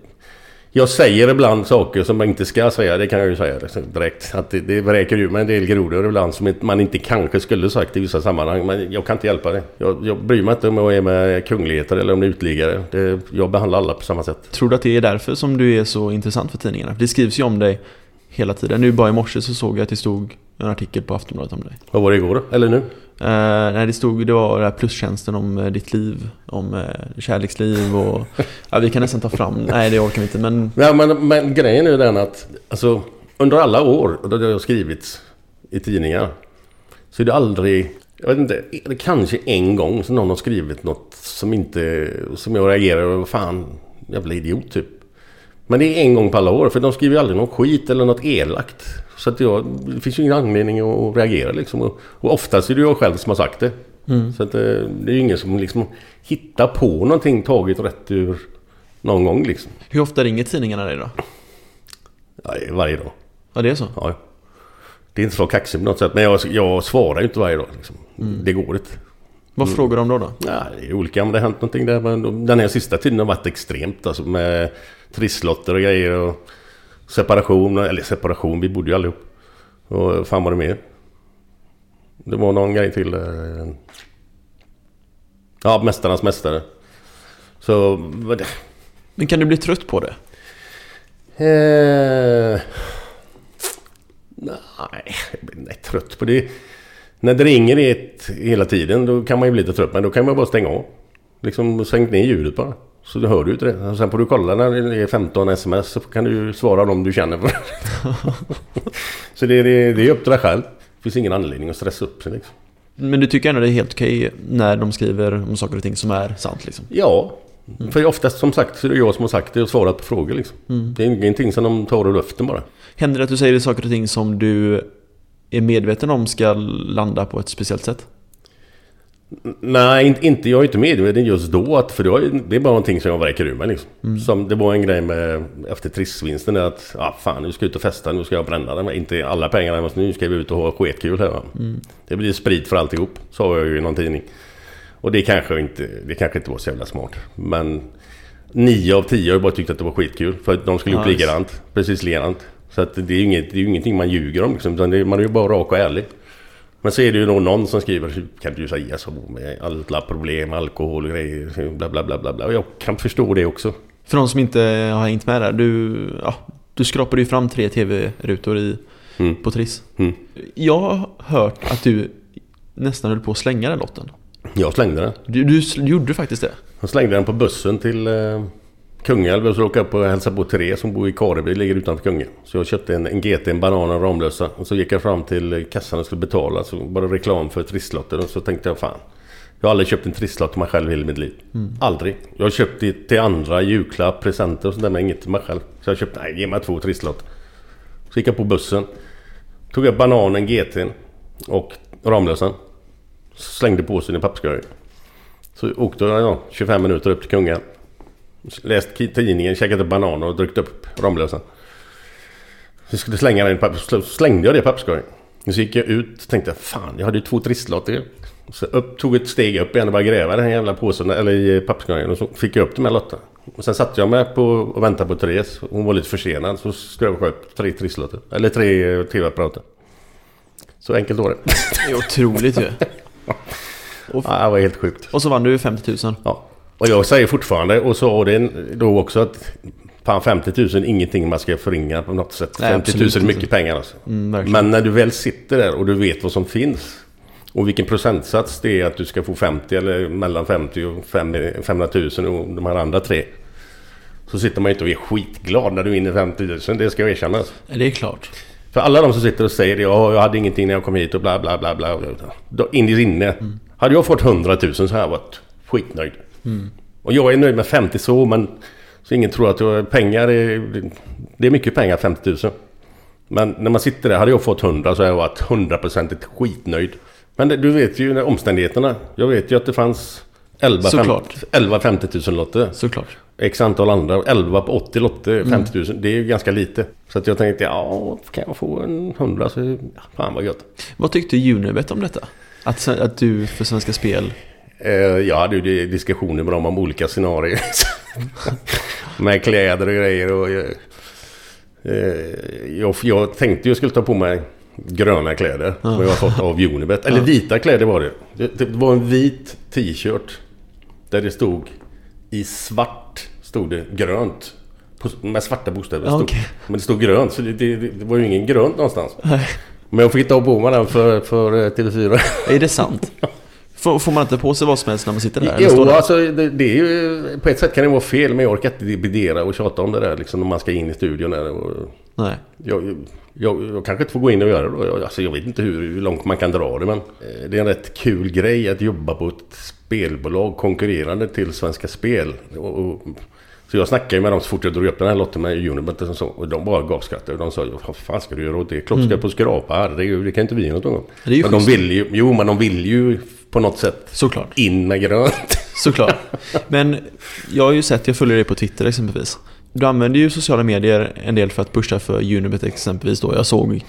jag säger ibland saker som man inte ska säga. Det kan jag ju säga liksom direkt. Att det, det vräker ur mig en del grodor ibland som man inte kanske skulle sagt i vissa sammanhang. Men jag kan inte hjälpa det. Jag, jag bryr mig inte om jag är med kungligheter eller om det är utliggare. Det, jag behandlar alla på samma sätt. Tror du att det är därför som du är så intressant för tidningarna? Det skrivs ju om dig hela tiden. Nu bara i morse så såg jag att det stod en artikel på Aftonbladet om dig. Vad var det igår då? Eller nu? Eh, nej, det stod, det var den här plustjänsten om eh, ditt liv, om eh, kärleksliv och... (laughs) ja, vi kan nästan ta fram, nej det orkar vi inte men... Ja, men, men grejen är ju den att alltså, under alla år då det har skrivits i tidningar så är det aldrig, jag vet inte, kanske en gång som någon har skrivit något som inte, som jag reagerar över, fan, jävla idiot typ. Men det är en gång på alla år, för de skriver ju aldrig någon skit eller något elakt. Så att jag, det finns ju ingen anledning att reagera liksom. Och, och oftast är det jag själv som har sagt det. Så att eh, det är ju ingen som liksom hittar på någonting taget rätt ur någon gång liksom. Hur ofta ringer tidningarna dig då? Ja, varje dag. Ja, det är så? Ja. Det är inte så kaxigt på något sätt. Men jag, jag svarar ju inte varje dag. Liksom. Det går inte. Vad frågar de då? då? Ja, det är olika om det har hänt någonting där. Men den här sista tiden har varit extremt. Alltså med trisslotter och grejer. Och separation. Eller separation, vi bodde ju allihop. Och fan var det mer? Det var någon grej till. eh, Ja, Mästarnas Mästare. Så... vad det- Men kan du bli trött på det? Eh, nej, jag blir inte trött på det. När det ringer ett hela tiden då kan man ju bli lite trött. Men då kan man bara stänga av. Liksom sänk ner ljudet bara. Så du hör du inte det. Sen får du kolla när det är 15 sms så kan du svara dem du känner för. (laughs) så det, det, det är upp till dig själv. Det finns ingen anledning att stressa upp sig liksom. Men du tycker ändå det är helt okej när de skriver om saker och ting som är sant liksom? Ja. För oftast som sagt så är det jag som har sagt det och svarat på frågor liksom. Det är ingenting som de tar ur luften bara. Händer det att du säger saker och ting som du är medveten om ska landa på ett speciellt sätt? Nej, inte, inte, jag är inte medveten just då. Att, för det, var, det är bara någonting som jag vräker ur mig. Liksom. Som, det var en grej med efter trissvinsten. Att ah, fan, nu ska jag ut och festa. Nu ska jag bränna den. Inte alla pengarna. Men nu ska vi ut och ha skitkul här. Va? Det blir sprit för alltihop. Sa jag ju i någon tidning. Och det kanske inte, det kanske inte var så jävla smart. Men nio av tio har ju bara tyckt att det var skitkul. För att de skulle Ja, gjort likadant. Precis likadant. Så att det är ju inget, det är ju ingenting man ljuger om liksom. Utan det, man är ju bara rak och ärlig. Men så är det ju nog någon som skriver, "Hur kan du säga så med alla problem, alkohol och grejer, bla bla bla bla bla. Och jag kan förstå det också. För de som inte har hängt med där, du, ja, du skrapade ju fram tre tv-rutor i, Mm. på Triss. Mm. Jag har hört att du nästan höll på att slänga den lotten. Jag slängde den. Du, du sl- gjorde faktiskt det. Jag slängde den på bussen till eh, Kungälv och så åka upp och hälsa på Therese som bor i Kareby, ligger utanför Kungälv. Så jag köpte en, en GT, en banan och Ramlösa. Och så gick jag fram till kassan och skulle betala. Så var det reklam för trisslotter och så tänkte jag fan. Jag har aldrig köpt en trisslott till mig själv i hela mitt liv. Aldrig. Jag har köpt det till andra, julklapp, presenter och sånt där men inget till mig själv. Så jag köpte, nej ge mig två trisslott. Så gick jag på bussen. Tog jag bananen, GT'n och Ramlösan. Slängde påsen i papperskorgen. Så åkte jag ja, 25 minuter upp till Kungälv. Läst tidningen, käkat upp bananer och druckit upp Ramlösan. Så jag skulle slänga den i pappers, så slängde jag det i papperskorgen. Så gick jag ut och tänkte fan jag hade ju två trisslotter Så upp, tog ett steg upp igen och började gräva den här jävla påsen eller i papperskorgen och så fick jag upp de här lotterna. Och sen satt jag med på och väntade på Therese. Hon var lite försenad så skrev jag upp tre trisslotter. Eller tre tv-apparater. Så enkelt var det. Det är otroligt ju. (laughs) ja, det var helt sjukt. Och så vann du 50 000. Ja. Och jag säger fortfarande och sa det då också att Fan 50 000 ingenting man ska förringa på något sätt. Nej, 50 000 är mycket inte. pengar alltså. Mm. Men när du väl sitter där och du vet vad som finns. Och vilken procentsats det är att du ska få 50 eller mellan 50 och 5 500 000 och de här andra tre. Så sitter man ju inte och är skitglad när du vinner 50 000. Det ska jag erkänna. alltså. Det är klart. För alla de som sitter och säger det, ja, jag hade ingenting när jag kom hit och bla bla bla bla. Då, in i inne. Hade jag fått 100 000 så hade jag varit skitnöjd. Mm. Och jag är nöjd med 50 så, men så ingen tror att jag, pengar är... Det är mycket pengar, 50 000. Men när man sitter där, hade jag fått 100 så hade jag varit 100% skitnöjd. Men det, du vet ju omständigheterna. Jag vet ju att det fanns 11, fem, Såklart. 11 50 000 lotter. Såklart. X antal andra. 11 på 80 lotter, Mm. 50 000. Det är ju ganska lite. Så att jag tänkte, ja, kan jag få en 100 så... Ja, fan vad gött. Vad tyckte Unibet om detta? Att, att du för Svenska Spel... Eh, jag hade ju diskussioner med dem om olika scenarier. (laughs) med kläder och grejer och... eh, eh, jag, jag tänkte jag skulle ta på mig gröna kläder. Som jag har fått av Unibet. Eller vita kläder var det. det. Det var en vit t-shirt. Där det stod i svart stod det grönt. Med svarta bokstäver. Stod, okej. Men det stod grönt så det, det, det var ju ingen grönt någonstans. Nej. Men jag fick ta på mig den för, för eh, TV4. Är det sant? (laughs) Får, får man inte på sig vad som helst när man sitter där? Jo, där? alltså det, det är ju... På ett sätt kan det vara fel, men jag orkar inte dividera och tjata om det där liksom när man ska in i studion där. Och, Nej. jag, jag, jag kanske inte får gå in och göra det då. Jag, alltså, jag vet inte hur, hur långt man kan dra det, men eh, det är en rätt kul grej att jobba på ett spelbolag konkurrerande till Svenska Spel. Och, och, så jag snackade med dem så fort jag drog upp den här lotten med Unibet och så. Och de bara gapskrattade. Och de sa, vad fan ska du göra åt det? Klart ska Mm. på skrapa. Herregud, det kan inte vi göra något om. Men de vill ju, jo men de vill ju på något sätt Såklart. in med grönt. (laughs) Såklart. Men jag har ju sett, jag följer dig på Twitter exempelvis. Du använder ju sociala medier en del för att pusha för Unibet exempelvis då. Jag såg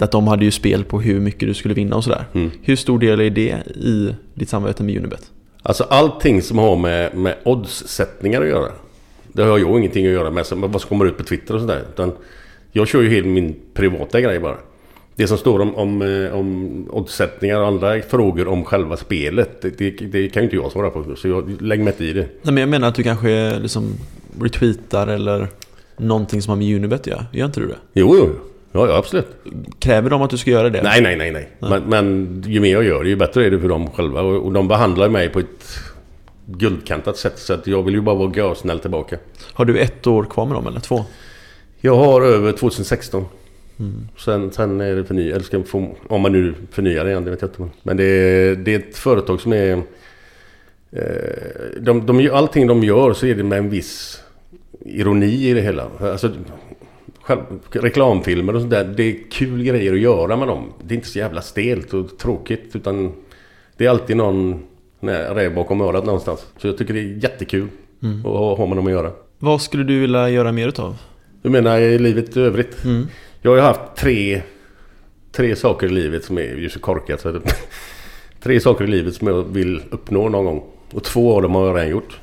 att de hade ju spel på hur mycket du skulle vinna och sådär. Mm. Hur stor del är det i ditt samarbete med Unibet? Alltså allting som har med, med oddssättningar att göra. Det har jag ingenting att göra med. Vad som kommer ut på Twitter och sådär. Utan jag kör ju helt min privata grej bara. Det som står om, om, eh, om oddsättningar och andra frågor om själva spelet. Det, det, det kan ju inte jag svara på. Så jag lägger mig inte i det. Nej men jag menar att du kanske liksom retweetar eller någonting som har med Unibet att göra. Gör inte du det? Jo, jo. Ja, ja absolut. Kräver de att du ska göra det? Nej, nej, nej, nej. Men, men ju mer jag gör det, ju bättre är det för dem själva. Och, och de behandlar mig på ett guldkantat sätt. Så att jag vill ju bara vara görsnäll tillbaka. Har du ett år kvar med dem eller två? Jag har över 2016. Mm. Sen, sen är det få, om man nu förnyar det igen, det vet jag inte. Men det är, det är ett företag som är... Eh, de, de, allting de gör så är det med en viss ironi i det hela. Alltså, själv, reklamfilmer och sånt där. Det är kul grejer att göra med dem. Det är inte så jävla stelt och tråkigt. Utan det är alltid någon räv bakom örat någonstans. Så jag tycker det är jättekul Mm. att ha med dem att göra. Vad skulle du vilja göra mer utav? Du menar i livet i övrigt? Mm. Jag har ju haft tre, tre saker i livet som är ju så korkat. Så det, (laughs) tre saker i livet som jag vill uppnå någon gång. Och två av dem har jag redan gjort.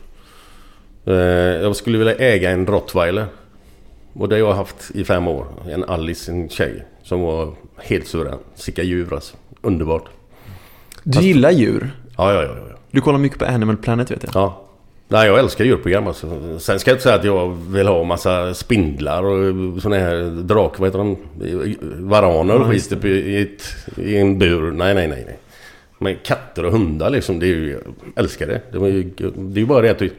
Eh, jag skulle vilja äga en rottweiler. Och det har jag haft i fem år. En Alice, en tjej. Som var helt suverän. Sicka djur alltså. Underbart. Du gillar djur? Ja, ja, ja. ja. Du kollar mycket på Animal Planet vet jag. Ja. Nej, jag älskar djurprogram alltså. Sen ska jag inte säga att jag vill ha massa spindlar och såna här drak... Vad heter de? Varaner och skit i, i, ett, i en bur. Nej, nej, nej. nej. Men katter och hundar liksom, det är ju... Jag älskar det. Det är ju, det är ju bara det att du,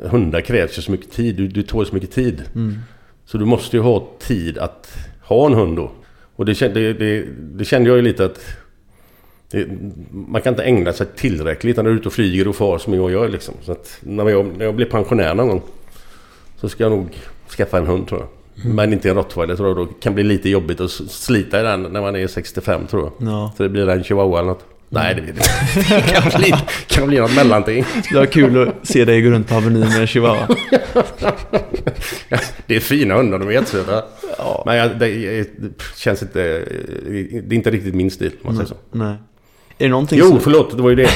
hundar krävs ju så mycket tid. Du, du tål så mycket tid. Mm. Så du måste ju ha tid att ha en hund då. Och det, det, det, det kände jag ju lite att... Det, man kan inte ägna sig tillräckligt när du är ute och flyger och far som jag gör liksom. Så när jag, när jag blir pensionär någon gång så ska jag nog skaffa en hund tror jag. Mm. Men inte en rottweiler tror jag. Då kan bli lite jobbigt att slita i den när man är 65 tror jag. Ja. Så det blir en chihuahua eller något. Nej, det blir det (laughs) Det kan bli, kan bli något mellanting. Det var kul att se dig gå runt på Avenyn med en chihuahua. (laughs) Det är fina hundar, de är jättesöta. Men jag, det, det känns inte... Det är inte riktigt min stil, om man säger så. Nej. Är det någonting Jo, som... förlåt, det var ju det.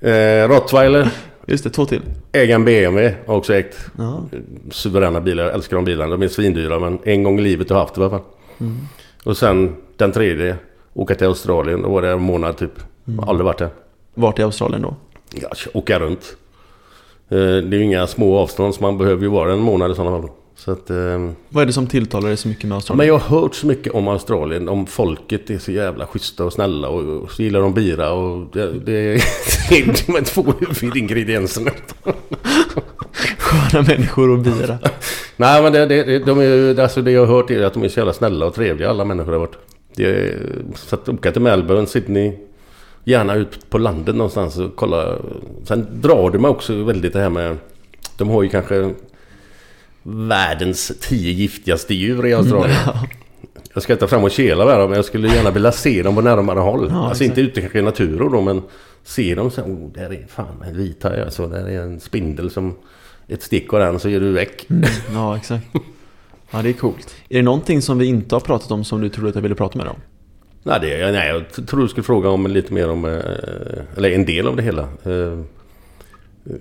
(laughs) eh, Rottweiler, Just det, två till. äga en BMW har också ägt. Ja. Suveräna bilar, jag älskar de bilarna. De är svindyra men en gång i livet har jag haft det i alla fall. Mm. Och sen den tredje, åka till Australien. Då var det en månad typ. Mm. Har aldrig varit där. Vart i Australien då? Ja, åka runt. Eh, det är ju inga små avstånd så man behöver ju vara en månad i sådana fall. Så att, eh, Vad är det som tilltalar dig så mycket med Australien? men jag har hört så mycket om Australien. Om folket är så jävla schyssta och snälla och, och så gillar de bira och det, det, (laughs) det är de två huvudingredienserna. (laughs) Sköna människor och bira. (laughs) Nej men det, det, de är, alltså det jag har hört är att de är så jävla snälla och trevliga alla människor har varit. Det är, så att åka till Melbourne, Sydney. Gärna ut på landet någonstans och kolla. Sen drar det mig också väldigt det här med... De har ju kanske världens tio giftigaste djur i Australien. Jag ska inte fram och kela med dem men jag skulle gärna vilja se dem på närmare håll. Ja, alltså exakt. inte ute kanske i naturen då men se dem så oh, där är fan en vithaj alltså. Där är en spindel som... Ett stick av den så är du väck. Ja, exakt. Ja, det är coolt. Är det någonting som vi inte har pratat om som du trodde att jag ville prata med dig om? Nej, det, nej, jag tror du skulle fråga om lite mer om... eh, Eller en del av det hela. Eh,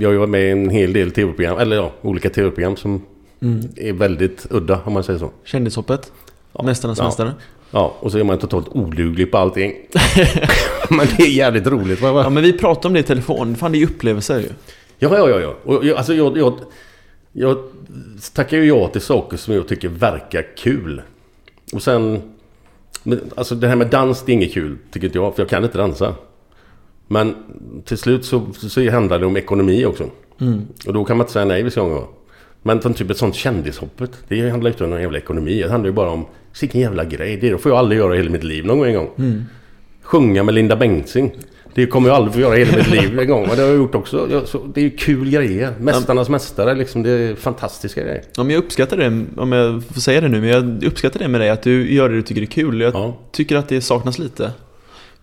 Jag varit med i en hel del tv-program, eller ja, olika tv-program som Mm. är väldigt udda om man säger så. Kändishoppet? Mästarnas Ja. mästare? Ja, och så är man totalt oduglig på allting. (laughs) Men det är jävligt roligt. Ja, men vi pratade om det i telefon. Fan, det är upplevelser ju. Ja, ja, ja. ja. Och jag, alltså jag, jag, jag tackar ju ja till saker som jag tycker verkar kul. Och sen... Men, alltså det här med dans, det är inget kul, tycker inte jag. För jag kan inte dansa. Men till slut så, så handlar det om ekonomi också. Mm. Och då kan man inte säga nej vissa gånger. Men som typ ett sånt kändishoppet. Det handlar inte om någon jävla ekonomi. Det handlar ju bara om vilken jävla grej. Det får jag aldrig göra i hela mitt liv någon gång en gång. Mm. Sjunga med Linda Bengtzing. Det kommer jag aldrig få göra i hela mitt liv en gång. Men det har jag gjort också. Jag- så Det är ju kul grejer. Mästarnas mästare liksom. Det är fantastiska grejer. Ja, men jag uppskattar det, om jag får säga det nu, men jag uppskattar det med dig att du gör det du tycker är kul. Jag Ja. tycker att det saknas lite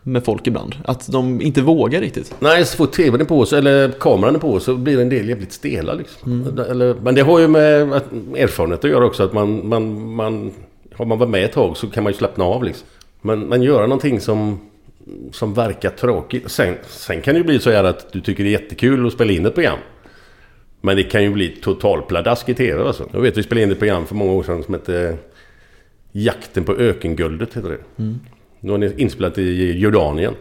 med folk ibland. Att de inte vågar riktigt. Nej, så fort tvn är på så, eller kameran är på så blir en del jävligt stela liksom. Mm. Eller, men det har ju med erfarenhet att göra också. Att man, man, man, har man varit med ett tag så kan man ju slappna av liksom. Men, men göra någonting som, som verkar tråkigt. Sen, sen kan det ju bli så här att du tycker det är jättekul att spela in ett program. Men det kan ju bli totalpladask i tv alltså. Jag vet vi spelade in ett program för många år sedan som hette Jakten på ökenguldet heter det. Mm. Det var inspelat i Jordanien.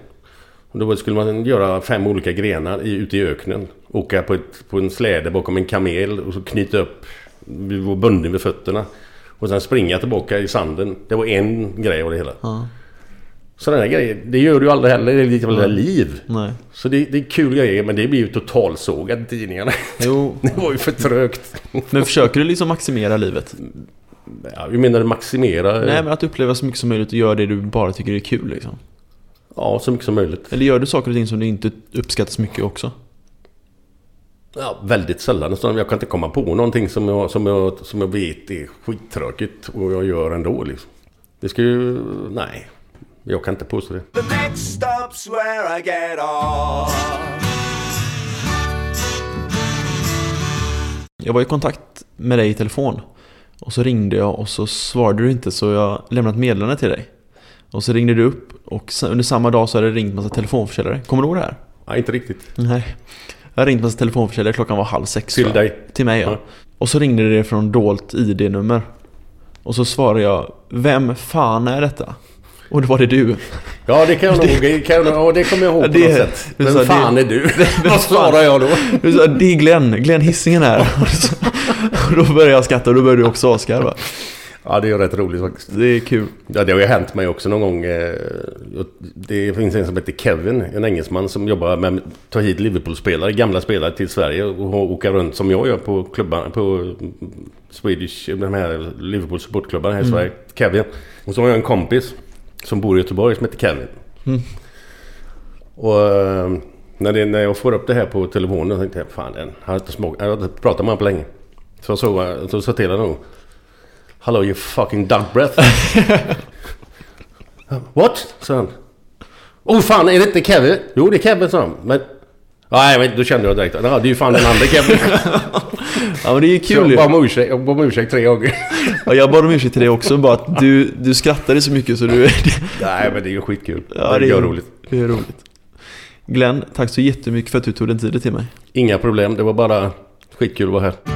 Och då skulle man göra fem olika grenar i, ute i öknen. Åka på, ett, på en släde bakom en kamel och så knyta upp, vi var bunden vid fötterna. Och sen springa tillbaka i sanden. Det var en grej av det hela. Ja. Sådana här grejer, det gör du aldrig heller i ditt jävla liv. Nej. Så det, det är kul grejer men det blir ju totalsågat i tidningarna. Jo, (laughs) Det var ju för trögt. men försöker du liksom maximera livet? Ja, vi menar maximera... Nej, men att uppleva så mycket som möjligt och göra det du bara tycker är kul liksom. Ja, så mycket som möjligt. Eller gör du saker och ting som du inte uppskattar så mycket också? Ja, väldigt sällan. nästan. Jag kan inte komma på någonting som jag, som jag, som jag vet är skittråkigt och jag gör ändå liksom. Det ska ju... Nej. Jag kan inte påstå det. The next stop's where I get off. Jag var i kontakt med dig i telefon. Och så ringde jag och så svarade du inte så jag lämnade ett meddelande till dig. Och så ringde du upp och under samma dag så hade det ringt massa telefonförsäljare. Kommer du ihåg det här? Nej, inte riktigt. Nej. Jag hade ringt massa telefonförsäljare, klockan var halv sex Till dig? Till mig ja. Ja. Och så ringde det från dolt ID-nummer. Och så svarade jag, vem fan är detta? Och det var det du. Ja, det kan jag nog... (laughs) Kan ja, det kommer jag ihåg på Det- något sätt. Vem sa- fan det- är du? (laughs) Vad svarar fan? jag då? Du sa, det är Glenn, Glenn Hisingen här. (laughs) Och (laughs) då började jag skratta och då började du också asgarva. Ja, det är rätt roligt faktiskt. Det är kul. Ja, det har ju hänt mig också någon gång. eh, Det finns en som heter Kevin, en engelsman som jobbar med att ta hit Liverpool-spelare, gamla spelare till Sverige och åka runt som jag gör på klubbar, på Swedish, de här Liverpool supportklubbar här i Sverige. Kevin. Och så har jag en kompis som bor i Göteborg som heter Kevin. Och eh, när, det, när jag får upp det här på telefonen så tänkte jag, fan den, jag har inte, smak, jag har inte pratat med honom på länge. Så jag såg, så sa till honom. Hello you fucking duck breath. (laughs) What? sa han. Oh fan, är det inte Kevin? Jo, det är Kevin, sa han. Men... Nej, men då kände jag direkt. Ja, det är ju fan den andra Kevin. (laughs) Ja men det är ju Så kul ju. jag bad om ursäkt, jag bad om ursäkt tre gånger. Ja, jag bad om ursäkt till dig också, bara att du, du skrattade så mycket så du... (laughs) Nej, men det är ju skitkul. Ja, det är roligt. Det är roligt. Glenn, tack så jättemycket för att du tog den tiden till mig. Inga problem, det var bara skitkul att vara här.